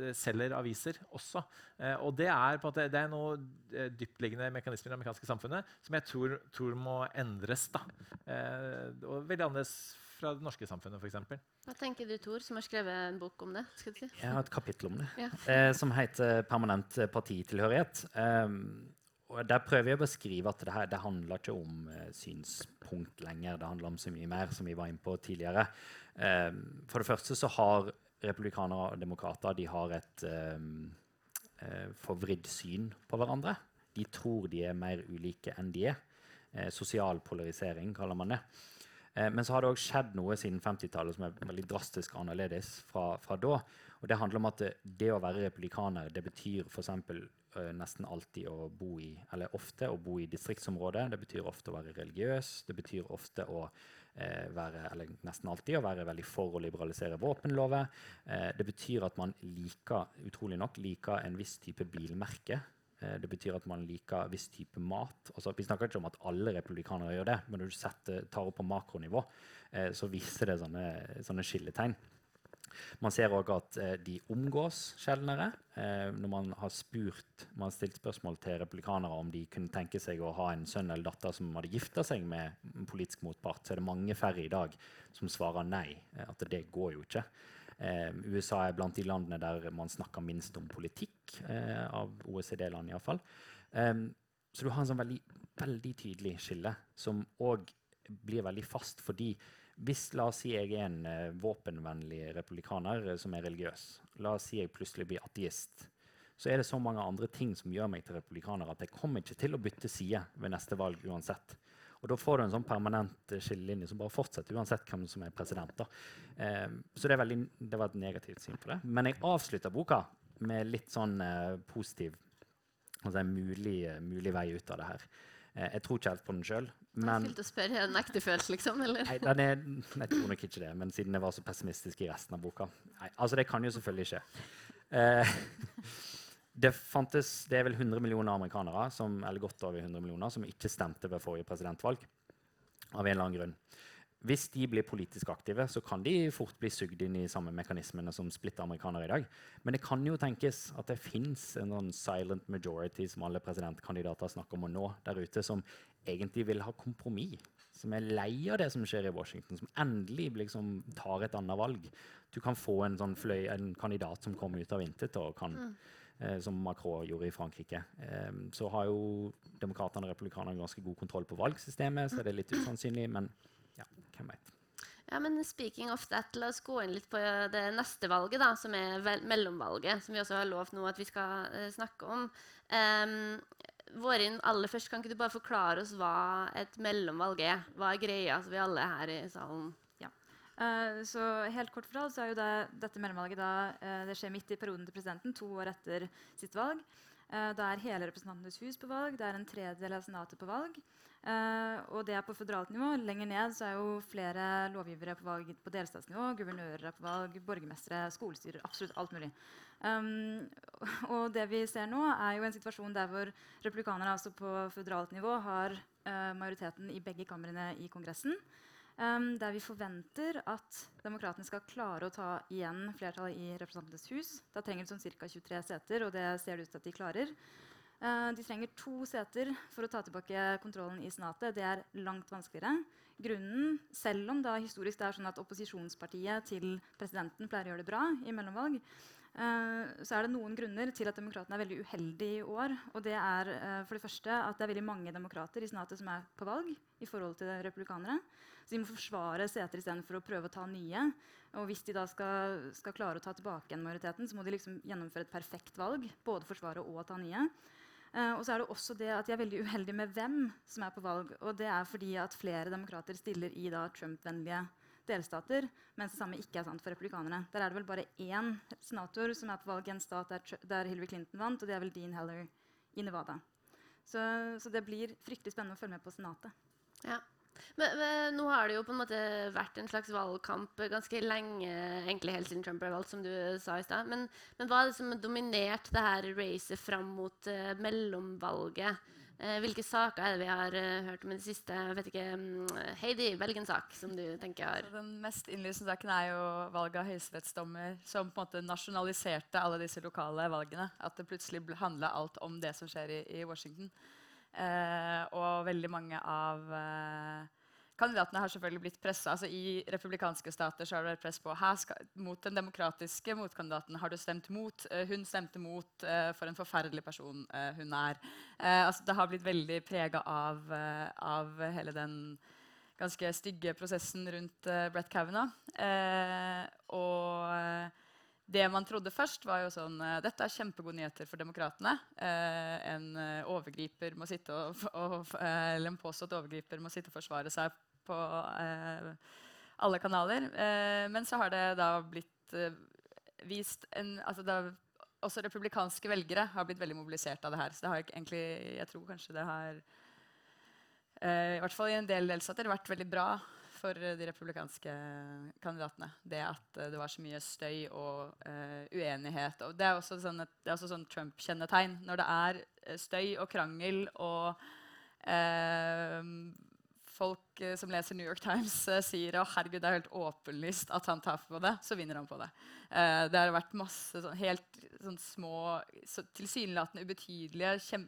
eh, selger aviser også. Eh, og det er, måte, det er noe eh, dyptliggende mekanismer i det amerikanske samfunnet som jeg tror, tror må endres. Da. Eh, og veldig annerledes fra det norske samfunnet, f.eks. Hva tenker du, Tor, som har skrevet en bok om det? skal du si? Jeg har et kapittel om det, Ja. eh, som heter 'Permanent eh, partitilhørighet'. Um, og Der prøver jeg å beskrive at det, her, det handler ikke om eh, synspunkt lenger. Det handler om så mye mer, som vi var inne på tidligere. Um, for det første så har republikanere og demokrater de har et um, eh, forvridd syn på hverandre. De tror de er mer ulike enn de er. Eh, sosial polarisering kaller man det. Eh, men så har det også skjedd noe siden 50-tallet som er veldig drastisk annerledes fra, fra da. Og det handler om at det, det å være republikaner det betyr f.eks. eh, nesten alltid å bo i, eller ofte å bo i distriktsområdet. Det betyr ofte å være religiøs. Det betyr ofte å eh, være, eller nesten alltid å være veldig for å liberalisere våpenlover. Eh, det betyr at man liker, utrolig nok, liker en viss type bilmerke. Eh, det betyr at man liker viss type mat. Altså, vi snakker ikke om at alle republikanere gjør det, men når du setter, tar opp på makronivå, eh, så viser det sånne, sånne skilletegn. Man ser òg at eh, de omgås sjeldnere. Eh, når man har spurt, man har stilt spørsmål til republikanere om de kunne tenke seg å ha en sønn eller datter som hadde gifta seg med en politisk motpart, så er det mange færre i dag som svarer nei. Eh, at det går jo ikke. USA er blant de landene der man snakker minst om politikk, av OECD-land iallfall. Så du har en sånn veldig, veldig tydelig skille, som òg blir veldig fast fordi hvis la oss si jeg er en eh, våpenvennlig republikaner eh, som er religiøs, la oss si jeg plutselig blir ateist, så er det så mange andre ting som gjør meg til republikaner at jeg kommer ikke til å bytte side ved neste valg uansett. Og da får du en sånn permanent eh, skillelinje som bare fortsetter uansett hvem som er president. da. Eh, så det, veldig, det, var et negativt syn på det. Men jeg avslutter boka med litt sånn eh, positiv altså en mulig, mulig vei ut av det her. Eh, jeg tror ikke helt på den sjøl. Men Kult å spørre. Er den ektefølt, liksom? Eller? nei, den er, jeg tror nok ikke det, men siden jeg var så pessimistisk i resten av boka nei, altså Det kan jo selvfølgelig skje. Eh, (laughs) det, fantes, det er vel 100 millioner amerikanere, som, eller godt over 100 millioner, som ikke stemte ved forrige presidentvalg. Av en eller annen grunn. Hvis de blir politisk aktive, så kan de fort bli sugd inn i samme mekanismene som splitter amerikanere i dag. Men det kan jo tenkes at det fins en sånn silent majority som alle presidentkandidater snakker om å nå der ute, som egentlig vil ha kompromiss. Som er lei av det som skjer i Washington, som endelig liksom tar et annet valg. Du kan få en, sånn fløy, en kandidat som kommer ut av intet, og kan, Mm. eh, som Macron gjorde i Frankrike. Eh, så har jo demokratene og republikanerne ganske god kontroll på valgsystemet, så er det litt usannsynlig, men ja, hvem vet. Ja, men speaking of that, La oss gå inn litt på det neste valget, da, som er mellomvalget. Som vi også har lovt nå at vi skal uh, snakke om. Um, Vårin, aller først, Kan ikke du bare forklare oss hva et mellomvalg er? Hva er greia, så vi alle her i salen Eh, så helt kort fortalt så er jo det, dette mellomvalget da, uh, det skjer midt i perioden til presidenten, to år etter sitt valg. Eh, da er hele Representantenes hus på valg, det er en tredjedel av Senatet på valg. Eh, og det er på føderalt nivå. Lenger ned så er jo flere lovgivere på valg på delstatsnivå. Guvernører er på valg, borgermestere, skolestyrer. Absolutt alt mulig. Um, (laughs) og det vi ser nå, er jo en situasjon der hvor republikanerne altså på føderalt nivå har eh, majoriteten i begge kamrene i Kongressen. Um, der vi forventer at demokratene skal klare å ta igjen flertallet i Representantenes hus. Da trenger de sånn ca. 23 seter, og det ser det ut til at de klarer. Uh, de trenger to seter for å ta tilbake kontrollen i Senatet. Det er langt vanskeligere. Grunnen, selv om da historisk det er sånn at opposisjonspartiet til presidenten pleier å gjøre det bra i mellomvalg, så er det noen grunner til at demokratene er veldig uheldige i år. Og det er uh, for det første at det er veldig mange demokrater i Senatet som er på valg i forhold til republikanere. Så de må forsvare seter istedenfor å prøve å ta nye. Og hvis de da skal, skal klare å ta tilbake igjen majoriteten, så må de liksom gjennomføre et perfekt valg. Både forsvare og ta nye. Uh, og så er det også det at de er veldig uheldige med hvem som er på valg. Og det er fordi at flere demokrater stiller i Trump-vennlige delstater, mens det samme ikke er sant for republikanerne. Der er det vel bare én senator som er på valg i en stat der, der Hillary Clinton vant, og det er vel Dean Heller i Nevada. Så, så det blir fryktelig spennende å følge med på Senatet. Ja. Men, men nå har det jo på en måte vært en slags valgkamp ganske lenge, egentlig helt siden Trump ble valgt, som du sa i stad. Men, men hva er det som har dominert det her racet fram mot uh, mellomvalget? Eh, hvilke saker er det vi har eh, hørt om i det siste? Jeg vet ikke, mm, Heidi, velg en sak som du tenker har Den mest innlysende saken er jo valget av høyesterettsdommer, som på en måte nasjonaliserte alle disse lokale valgene. At det plutselig handla alt om det som skjer i, i Washington. Eh, og veldig mange av eh, kandidatene har selvfølgelig blitt pressa. Altså, I republikanske stater har det vært press på her skal, mot den demokratiske motkandidaten. Har du stemt mot? Uh, hun stemte mot. Uh, for en forferdelig person uh, hun er. Altså, det har blitt veldig prega av, av hele den ganske stygge prosessen rundt Brett Kavanaugh. Og det man trodde først, var jo sånn eh, Dette er kjempegode nyheter for demokratene. Eh, en eh, overgriper må sitte og, og eh, Eller en påstått overgriper må sitte og forsvare seg på eh, alle kanaler. Eh, men så har det da blitt vist en Altså har også republikanske velgere har blitt veldig mobilisert av det her. Så det har egentlig, jeg tror kanskje det har i hvert fall i en del delstater vært veldig bra for de republikanske kandidatene. Det at eh, det var så mye støy og uh, uenighet. Og det er også sånn, sånn Trump-kjennetegn. Når det er eh, støy og krangel og uh, folk som leser New York Times, sier at herregud, det er helt åpenlyst at han tar på det, så vinner han på det. Uh, det har vært masse sånn, helt sånn små, så tilsynelatende ubetydelige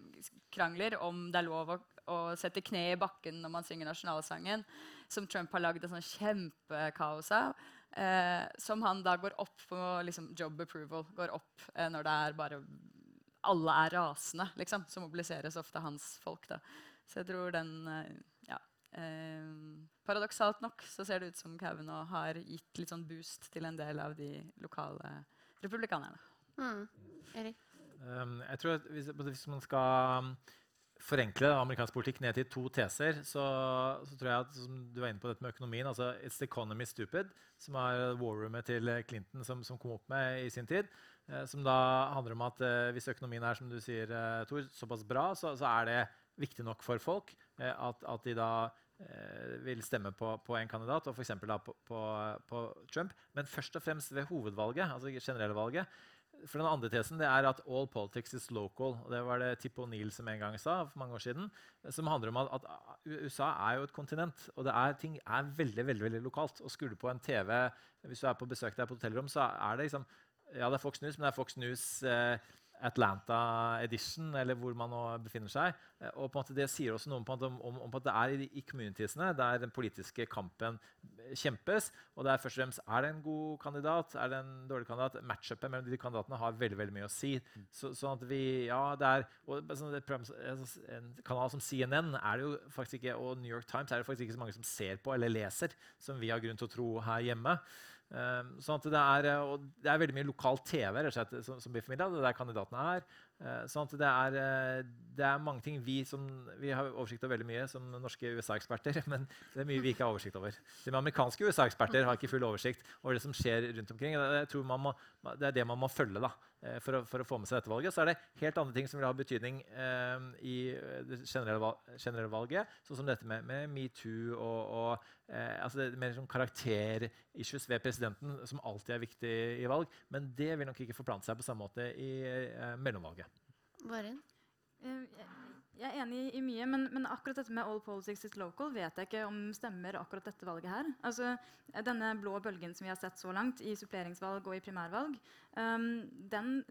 krangler om det er lov å, å sette kne i bakken når man synger nasjonalsangen, som Trump har lagd et sånn kjempekaos av. Eh, som han da går opp på liksom, job approval. Går opp eh, når det er bare alle er rasende, liksom. Så mobiliseres ofte hans folk. da. Så jeg tror den eh, ja, eh, Paradoksalt nok så ser det ut som Kavanaugh har gitt litt sånn boost til en del av de lokale republikanerne. Mm. Erik? Um, jeg tror at hvis, hvis man skal forenkle amerikansk politikk ned til to teser, så, så tror jeg at som du var inne på dette med økonomien altså It's the economy stupid, som er war-roomet til Clinton som, som kom opp med i sin tid. Eh, som da handler om at eh, hvis økonomien er som du sier, eh, Tor, såpass bra, så, så er det viktig nok for folk eh, at, at de da eh, vil stemme på, på en kandidat, og f.eks. På, på, på Trump. Men først og fremst ved hovedvalget, altså generelle valget. For den andre tesen det er at all politics is local. og Det var det Tip O'Neill som en gang sa for mange år siden. Som handler om at, at USA er jo et kontinent, og det er, ting er veldig veldig, veldig lokalt. Og skulle du på en TV Hvis du er på besøk der på hotellrom, så er det liksom Ja, det er Fox News, men det er Fox News eh, Atlanta Edition, eller hvor man nå befinner seg. Eh, Og på en måte det sier også noe om, om, om, at det er i, i communitiesene der den politiske kampen kjempes. Og det er først og fremst er det en god kandidat, er det en dårlig kandidat. Matchupet mellom de kandidatene har veldig veldig mye å si. Så, sånn at vi, ja, det er, og sånn altså, En kanal som CNN er det jo faktisk ikke, og New York Times er det faktisk ikke så mange som ser på eller leser, som vi har grunn til å tro her hjemme. Um, sånn det, er, eh, det er veldig mye lokal TV som, som blir formidla. Det er der kandidatene er. Sånn det er, uh, det er mange ting vi som Vi har oversikt over veldig mye som norske USA-eksperter, (laughs) men det er mye vi ikke har oversikt over. De amerikanske USA-eksperter har ikke full oversikt over det som skjer rundt omkring. Må, det er det man må følge da, uh, for, å, for å få med seg dette valget. Så er det helt andre ting som vil ha betydning i det generelle, val generelle valget, sånn som dette med, med metoo og, og Eh, altså er mer sånn karakterissues ved presidenten, som alltid er viktig i valg. Men det vil nok ikke forplante seg på samme måte i eh, mellomvalget. Varin? Eh, jeg- er enig i mye, men, men akkurat dette med all politics is local vet jeg ikke om stemmer akkurat dette valget her. Altså, denne blå bølgen som vi har sett så langt i suppleringsvalg og i primærvalg, um, den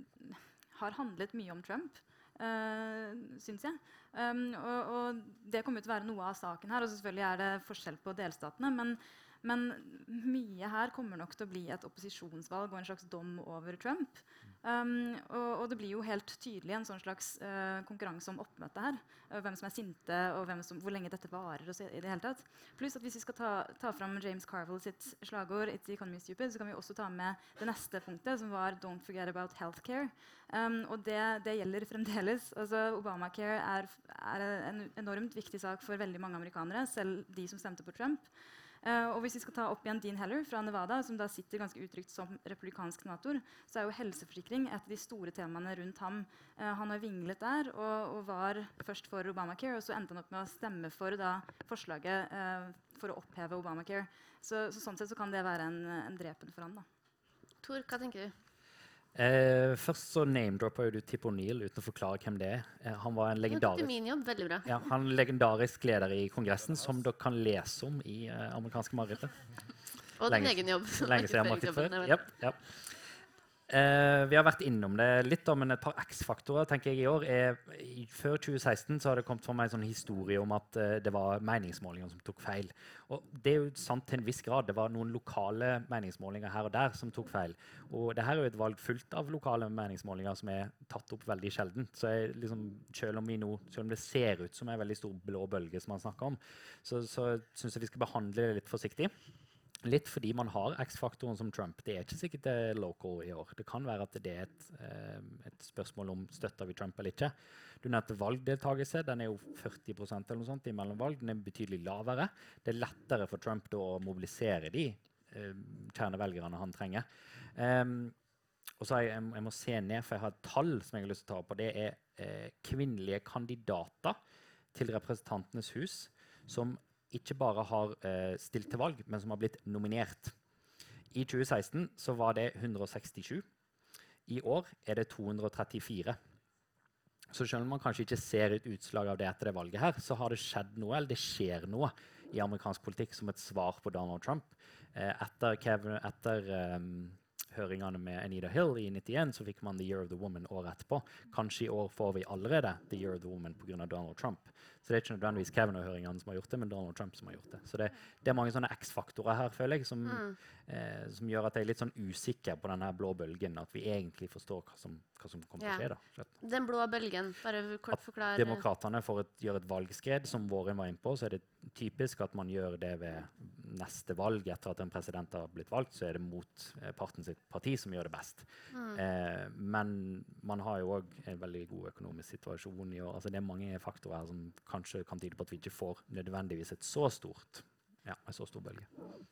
har handlet mye om Trump. Uh, syns jeg. Um, og, og det kommer til å være noe av saken her. Og selvfølgelig er det forskjell på delstatene. Men, men mye her kommer nok til å bli et opposisjonsvalg og en slags dom over Trump. Um, og, og det blir jo helt tydelig en sånn slags uh, konkurranse om oppmøtet her. eh, hvem som er sinte, og som, hvor lenge dette varer. Og så, i det hele tatt. Pluss at hvis vi skal ta, ta fram James Carville sitt slagord, It's the economy stupid, så kan vi også ta med det neste punktet, som var Don't forget about healthcare. Um, og det, det gjelder fremdeles. Altså, Obamacare er, er en enormt viktig sak for veldig mange amerikanere, selv de som stemte på Trump. Eh, og hvis vi skal ta opp igjen Dean Heller fra Nevada, som da sitter ganske utrygt som republikansk senator, så er jo helseforsikring et av de store temaene rundt ham. Eh, han har vinglet der og, og var først for Obamacare, og så endte han opp med å stemme for da, forslaget eh, for å oppheve Obamacare. Så, så sånn sett så kan det være en, en drepen for han. da. Tor, hva tenker du? Eh, først så name-droppa du Tip O'Neill uten å forklare hvem det er. Eh, han var en legendarisk ja, han legendarisk leder i Kongressen, som dere kan lese om i eh, amerikanske marerittet. Og din egen jobb. Lenge siden vet. Japp, japp. Eh, vi har vært innom det litt, men et par X-faktorer tenker jeg i år er Før 2016 så har det kommet for meg en sånn historie om at eh, det var meningsmålinger som tok feil. Og det er jo sant til en viss grad. Det var noen lokale meningsmålinger her og der som tok feil. Og det her er jo et valg fullt av lokale meningsmålinger som er tatt opp veldig sjelden. Så jeg, liksom, selv, om nå, selv om det ser ut som en veldig stor blå bølge, som man snakker om, så, så syns jeg vi skal behandle det litt forsiktig. Litt fordi man har X-faktoren som Trump. Det er ikke sikkert det er local i år. Det kan være at det er et, eh, et spørsmål om støtter vi Trump eller ikke. Du nevnte valgdeltakelse. Den er jo 40% eller noe sånt i mellomvalg. Den er betydelig lavere. Det er lettere for Trump da å mobilisere de eh, kjernevelgerne han trenger. Um, og så jeg, jeg, jeg må se ned, for jeg har et tall som jeg har lyst til å ta opp. og Det er eh, kvinnelige kandidater til Representantenes hus som ikke bare har eh, stilt til valg, men som har blitt nominert. I 2016 så var det 167. I år er det 234. Så selv om man kanskje ikke ser et utslag av det etter det valget, her, så har det skjedd noe, eller det skjer noe i amerikansk politikk som et svar på Donald Trump. Eh, etter Kevin, etter ehm, høringene med Anita Hill i 91 så fikk man The Year of the Woman året etterpå. Kanskje i år får vi allerede The Year of the Woman pga. Donald Trump. Så det er ikke nødvendigvis Kavanaugh-høringene som har gjort det, men Donald Trump som har gjort det. Så det, det er mange sånne X-faktorer her, føler jeg, som, eh, som gjør at jeg er litt sånn usikker på denne blå bølgen. At vi egentlig forstår hva som, hva som kommer Ja. til å skje. da. Den blå bølgen. Bare kort At forklar. Demokratene får et, gjør et valgskred, som Våren var inne på, så er det typisk at man gjør det ved neste valg. Etter at en president har blitt valgt, så er det mot eh, parten sitt parti som gjør det best. Eh, men man har jo òg en veldig god økonomisk situasjon i år. Altså, det er mange faktorer her som kanskje kan tyde på at vi ikke får nødvendigvis et så stort ja, en så stor bølge.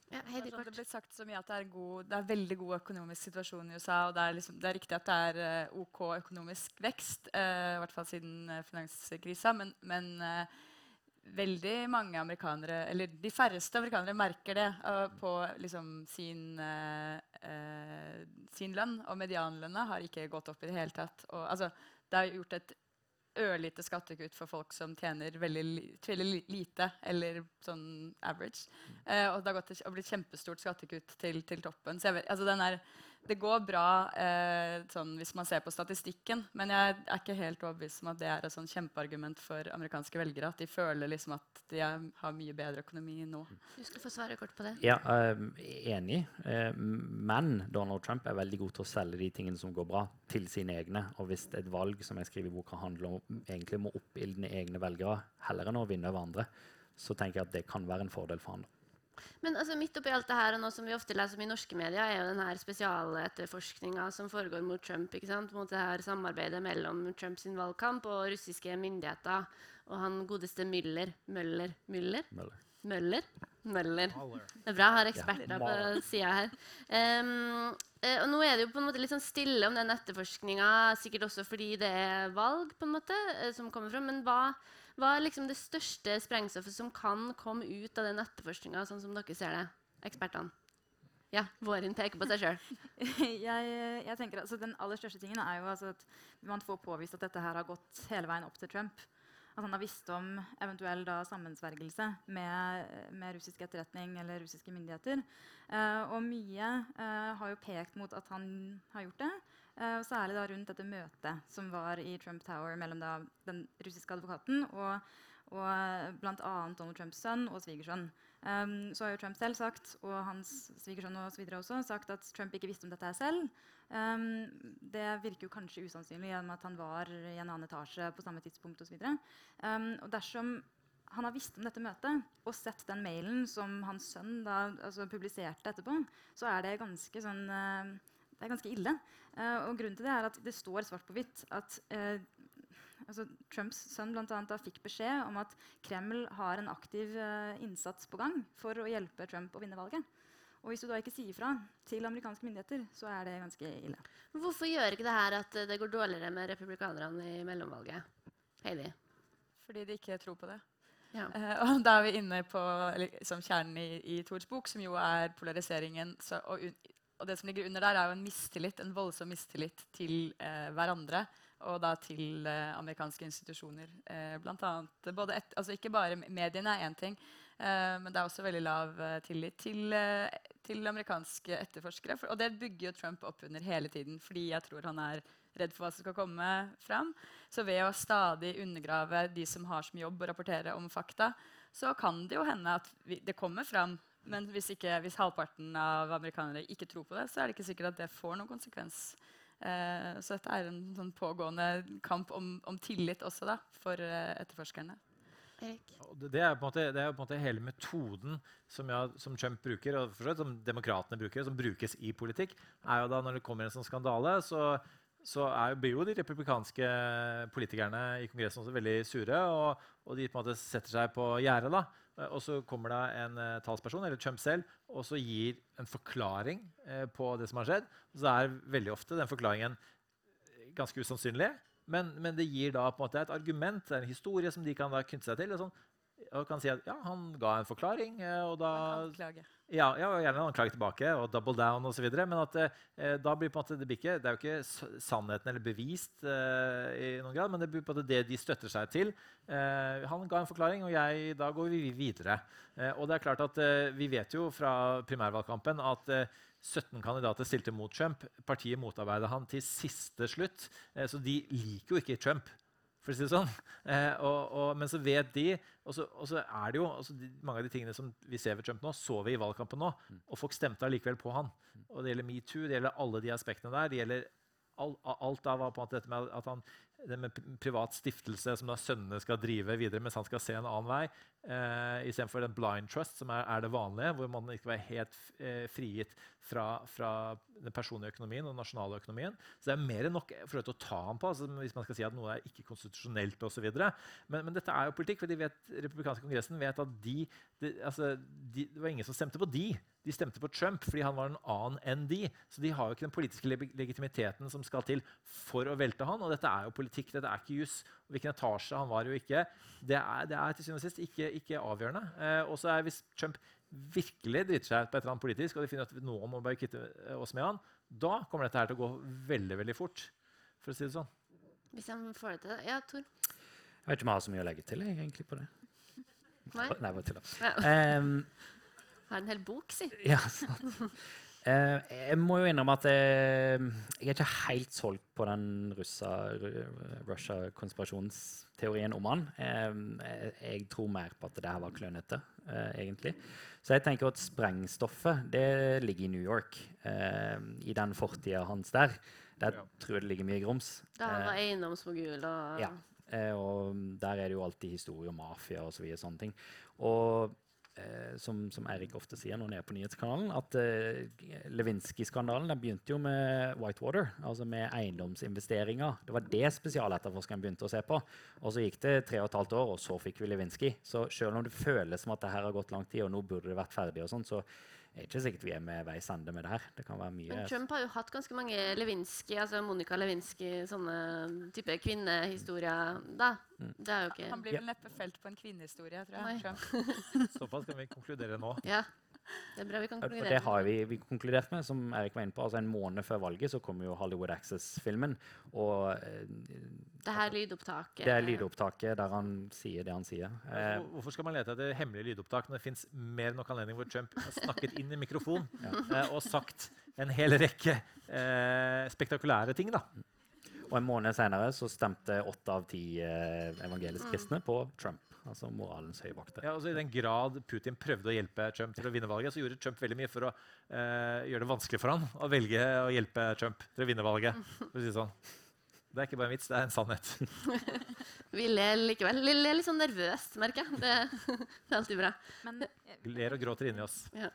Ja, Det er sånn, det ble sagt så mye at det er, god, det er veldig god økonomisk situasjon i USA. Og det er, liksom, det er riktig at det er uh, OK økonomisk vekst, uh, i hvert fall siden uh, finanskrisa. Men, men eh, veldig mange amerikanere, eller de færreste amerikanere, merker det uh, på liksom, sin, uh, sin lønn. Og medianlønna har ikke gått opp i det hele tatt. Og, altså, det er gjort et ørlite skattekutt for folk som tjener veldig, li lite, eller sånn average. Uh, og det har gått og blitt kjempestort skattekutt til, til toppen. Så vet, altså den er, det går bra eh, sånn, hvis man ser på statistikken, men jeg er ikke helt overbevist om at det er et sånn kjempeargument for amerikanske velgere. At de føler liksom at de er, har mye bedre økonomi nå. Du skal få svare kort på det. Ja, eh, enig. Eh, men Donald Trump er veldig god til å selge de tingene som går bra, til sine egne. Og hvis et valg som jeg skriver i boka handler om egentlig om å oppildne egne velgere heller enn å vinne over andre, så tenker jeg at det kan være en fordel for han. da. Men altså, midt oppi alt det her, og nå som vi ofte leser om i norske medier, er jo den her spesialetterforskninga som foregår mot Trump. ikke sant? Mot det her samarbeidet mellom Trumps valgkamp og russiske myndigheter. Og han godeste Müller Møller Müller? Møller. Møller? Møller. Det er bra, jeg har eksperter på sida her. Eh, og nå er det jo på en måte litt sånn stille om den etterforskninga, sikkert også fordi det er valg på en måte, eh, som kommer fram. Men hva, hva er liksom det største sprengstoffet som kan komme ut av den etterforskninga, sånn som dere ser det, ekspertene? Ja, Vårin peker på seg sjøl. (laughs) jeg, jeg altså Den aller største tingen er jo altså at man får påvist at dette her har gått hele veien opp til Trump. At han har visst om eventuell da sammensvergelse med, med russisk etterretning eller russiske myndigheter. Uh, og mye uh, har jo pekt mot at han har gjort det. Eh, og særlig da rundt dette møtet som var i Trump Tower mellom da den russiske advokaten og, og bl.a. Donald Trumps sønn og svigersønn. Um, så har jo Trump selv sagt, og hans svigersønn og så videre også, sagt at Trump ikke visste om dette selv. Um, det virker jo kanskje usannsynlig gjennom at han var i en annen etasje på samme tidspunkt osv. Um, og dersom han har visst om dette møtet og sett den mailen som hans sønn da, altså, publiserte etterpå, så er det ganske sånn uh, det er ganske ille. Uh, og grunnen til det er at det står svart på hvitt at uh, altså Trumps sønn blant annet, da fikk beskjed om at Kreml har en aktiv uh, innsats på gang for å hjelpe Trump å vinne valget. Og hvis du da ikke sier fra til amerikanske myndigheter, så er det ganske ille. Hvorfor gjør ikke det her at det går dårligere med republikanerne i mellomvalget? Heidi? Fordi de ikke tror på det. Ja. Uh, (laughs) og da er vi inne på eller, som kjernen i, i Tors bok, som jo er polariseringen. Så, og, un, og det som ligger under der, er jo en mistillit, en voldsom mistillit til eh, hverandre. Og da til eh, amerikanske institusjoner. Eh, blant annet, både et, altså ikke bare mediene er én ting, eh, men det er også veldig lav eh, tillit til, eh, til amerikanske etterforskere. For, og det bygger jo Trump opp under hele tiden, fordi jeg tror han er redd for hva som skal komme fram. Så ved å stadig undergrave de som har som jobb å rapportere om fakta, så kan det jo hende at vi, det kommer fram. Men hvis, ikke, hvis halvparten av amerikanere ikke tror på det, så er det ikke sikkert at det får noen konsekvens. Eh, så dette er en sånn pågående kamp om, om tillit også da, for eh, etterforskerne. Det, det, er på en måte, det er på en måte hele metoden som, jeg, som Trump bruker, og forstått, som demokratene bruker, som brukes i politikk, er jo da når det kommer en sånn skandale, så, så er, blir jo de republikanske politikerne i Kongressen også veldig sure. Og, og de på en måte setter seg på gjerdet da, og så kommer det en eh, talsperson, eller Trump selv, og så gir en forklaring eh, på det som har skjedd. Så er veldig ofte den forklaringen eh, ganske usannsynlig. Men, men det gir da på en måte et argument, en historie som de kan da knytte seg til. Og, sånn, og kan si at ja, han ga en forklaring, eh, og da. Ja, ja, gjerne en anklage tilbake og double down osv. Men at eh, da blir på en måte det, ikke, det er jo ikke sannheten eller bevist eh, i noen grad, men det blir på en måte det de støtter seg til. Eh, han ga en forklaring, og jeg, da går vi videre. Eh, og det er klart at eh, Vi vet jo fra primærvalgkampen at eh, 17 kandidater stilte mot Trump. Partiet motarbeidet han til siste slutt. Eh, så de liker jo ikke Trump for å si det sånn. Eh, og, og, men så vet de Og så, og så er det jo de, Mange av de tingene som vi ser ved Trump nå, så vi i valgkampen nå. Og folk stemte allikevel på han. Og det gjelder metoo, det gjelder alle de aspektene der. Det gjelder alt av på en måte dette med at han det med privat stiftelse som da sønnene skal drive videre mens han skal se en annen vei, eh, istedenfor den blind trust, som er, er det vanlige, hvor man ikke er helt eh, frigitt fra, fra den personlige økonomien og den nasjonale økonomien. Så det er mer enn nok for å ta ham på, altså, hvis man skal si at noe er ikke konstitusjonelt osv. Men, men dette er jo politikk, for de vet, republikanske kongressen vet at de, de, altså, de, det var ingen som stemte på de. De stemte på Trump fordi han var en annen enn de. Så de har jo ikke den politiske legitimiteten som skal til for å velte han. Og dette er jo politikk, dette er ikke juss. Hvilken etasje han var jo ikke, det er, det er til syvende og sist ikke, ikke avgjørende. Eh, og så er hvis Trump virkelig driter seg ut på et eller annet politisk, og de finner at noen må bare kvitte oss med han, da kommer dette her til å gå veldig veldig fort. for å si det sånn. Hvis han får det til. Ja, Tor? Jeg vet ikke om jeg har så mye å legge til jeg, egentlig på det. Nei? Bare tulla. Ja. Ehm, Har en hel bok, si. (laughs) Ja, sant. Eh, jeg må jo innrømme at jeg, jeg er ikke helt solgt på den Russia-konspirasjonsteorien om han. Eh, jeg, jeg tror mer på at det her var klønete, eh, egentlig. Så jeg tenker at sprengstoffet det ligger i New York. Eh, I den fortida hans der. Der Ja. tror jeg det ligger mye grums. Da han Eh, var eiendomsmogul og ja. Eh, og der er det jo alltid historie om mafia og så videre, sånne ting. Og eh, som, som Erik ofte sier når han er på nyhetskanalen, at eh, Lewinsky-skandalen begynte jo med Whitewater, altså med eiendomsinvesteringer. Det var det spesialetterforskeren begynte å se på. Og så gikk det tre og et halvt år, og så fikk vi Lewinsky. Så selv om det føles som at det her har gått lang tid, og nå burde det vært ferdig, og sånn, så er ikke sikkert vi er med veis ende med det her. Det kan være mye Men Trump har jo hatt ganske mange Lewinsky, altså Monica Lewinsky, sånne type kvinnehistorier. da. Mm. Det er jo ikke Han blir vel neppe felt på en kvinnehistorie, tror jeg. Trump. (laughs) Såpass kan vi konkludere nå. Ja. Det er bra vi kan konkludere med. det har vi, vi konkludert med, som Erik var inne på. altså En måned før valget så kommer jo Hollywood Access-filmen. Og eh, Det her lydopptaket. det er lydopptaket der han sier det han sier. Eh, Hvorfor skal man lete etter hemmelige lydopptak når det fins mer enn nok anledning hvor Trump har snakket inn i mikrofon ja. (laughs) og sagt en hel rekke eh, spektakulære ting? da. og en måned senere så stemte åtte av ti eh, evangelisk kristne på Trump. Altså moralens høyvakte. Ja, altså I den grad Putin prøvde å hjelpe Trump til å vinne valget, så gjorde Trump veldig mye for å eh, gjøre det vanskelig for han å velge å hjelpe Trump til å vinne valget. For å si det sånn. Det er ikke bare en vits, det er en sannhet. (laughs) Vi ler likevel. Vi ler litt sånn nervøst, merker jeg. Det, (laughs) det er alltid bra. Men jeg, Ler og gråter inni oss. Ja.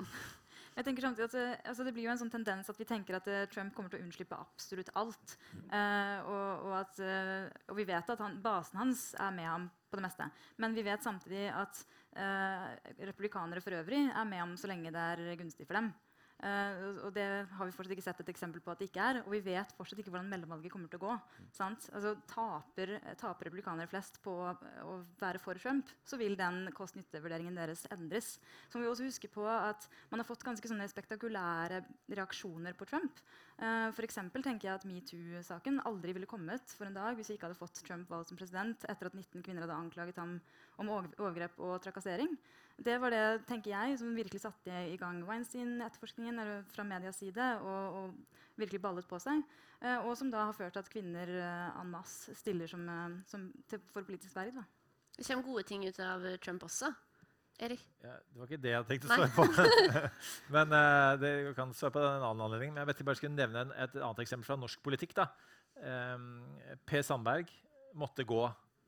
jeg tenker samtidig at eh, altså, Det blir jo en sånn tendens at vi tenker at eh, Trump kommer til å unnslippe absolutt alt. Uh, og, og, at, uh, og vi vet at han, basen hans er med ham på det meste. Men vi vet samtidig at eh, republikanere for øvrig er med om så lenge det er gunstig for dem. Eh, og- det har vi fortsatt ikke sett et eksempel på at det ikke er. Og vi vet fortsatt ikke hvordan mellomvalget kommer til å gå. Sant? Altså, taper, taper republikanere flest på å være for Trump, så vil den kost-nytte-vurderingen deres endres. Så må vi også huske på at man har fått ganske sånne spektakulære reaksjoner på Trump. Uh, for tenker jeg at metoo-saken aldri ville kommet for en dag hvis vi ikke hadde fått Trump valgt som president etter at 19 kvinner hadde anklaget ham om overgrep og trakassering. Det var det tenker jeg, som virkelig satte i gang Weinstein-etterforskningen fra medias side og, og virkelig ballet på seg. Eh, og som da har ført til at kvinner uh, en masse stiller som, eh, som til, for politisk verv. Det kommer gode ting ut av Trump også. Erik? Ja, det var ikke det jeg tenkte å svare på. (laughs) (laughs) men eh, det kan svare på en annen anledning. Men jeg vet jeg bare skulle nevne en, et annet eksempel fra norsk politikk. da. Um, per Sandberg måtte gå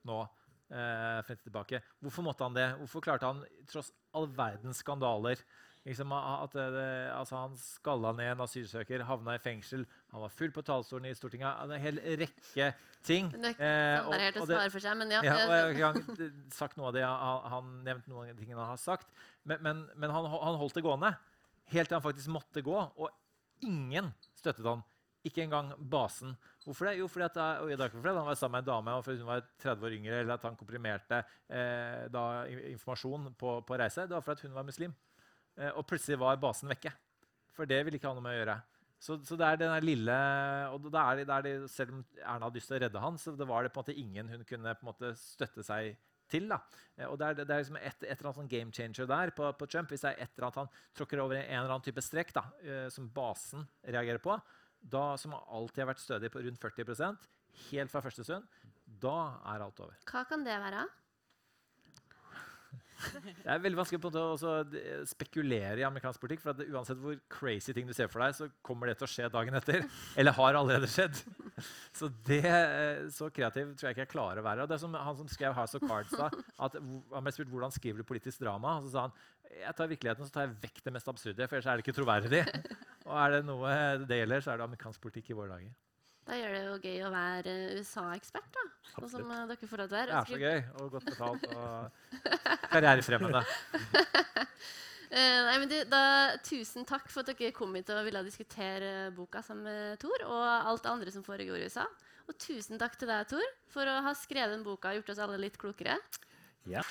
nå frem til tilbake. Hvorfor måtte han det? Hvorfor klarte han tross all verdens skandaler Liksom, at det, det, altså, han skalla ned en asylsøker, havna i fengsel, han var full på talerstolen i Stortinget. En hel rekke ting. Er Eh, sånn og- der helt å og det- for seg, men ja. ja, og eh, jeg har ikke sagt noe av det han, han nevnt noen av de tingene han har sagt. Men, men, men han, han holdt det gående helt til han faktisk måtte gå. Og ingen støttet han. Ikke engang basen. Hvorfor det? Jo, fordi at, og det er fordi han var sammen med en dame og hun var 30 år yngre, eller at han komprimerte eh, da, informasjon på, på reise. Det var fordi hun var muslim. Eh, og plutselig var basen vekke. For det ville ikke ha noe med å gjøre. Så, så det er den lille og det er, det er det, Selv om Erna hadde lyst til å redde han, så det var det på en måte ingen hun kunne på en måte støtte seg til. da. Eh, Og Det er, det er liksom et, et eller annet sånn game changer der på, på Trump. Hvis det er et eller annet han tråkker over en eller annen type strekk da, eh, som basen reagerer på, da som alltid har vært stødig på rundt 40% helt fra første stund, da er alt over. Hva kan det være? (laughs) Det er veldig vanskelig på å spekulere i amerikansk politikk. for Uansett hvor crazy ting du ser for deg, så kommer det til å skje dagen etter. (laughs) Eller har allerede skjedd. Så det, eh, så kreativ tror jeg ikke jeg klarer å være. Og det er som Han som skrev House of Cards, da, at han ble spurt hvordan skriver du politisk drama. Og så sa han jeg tar virkeligheten så tar jeg vekk det mest absurde, for ellers er det ikke troverdig. (laughs) Og er det noe det gjelder, så er det amerikansk politikk i våre dager. Da gjør det jo gøy å være USA-ekspert, da. Sånn som eh, dere får lov til å være. Det er så gøy og godt betalt og (laughs) karrierefremmende. (laughs) Eh, nei, men du, da, tusen takk for at dere kom hit og ville diskutere boka sammen med Tor og alt det andre som foregår i USA. Og tusen takk til deg, Tor, for å ha skrevet den boka og gjort oss alle litt klokere. Ja.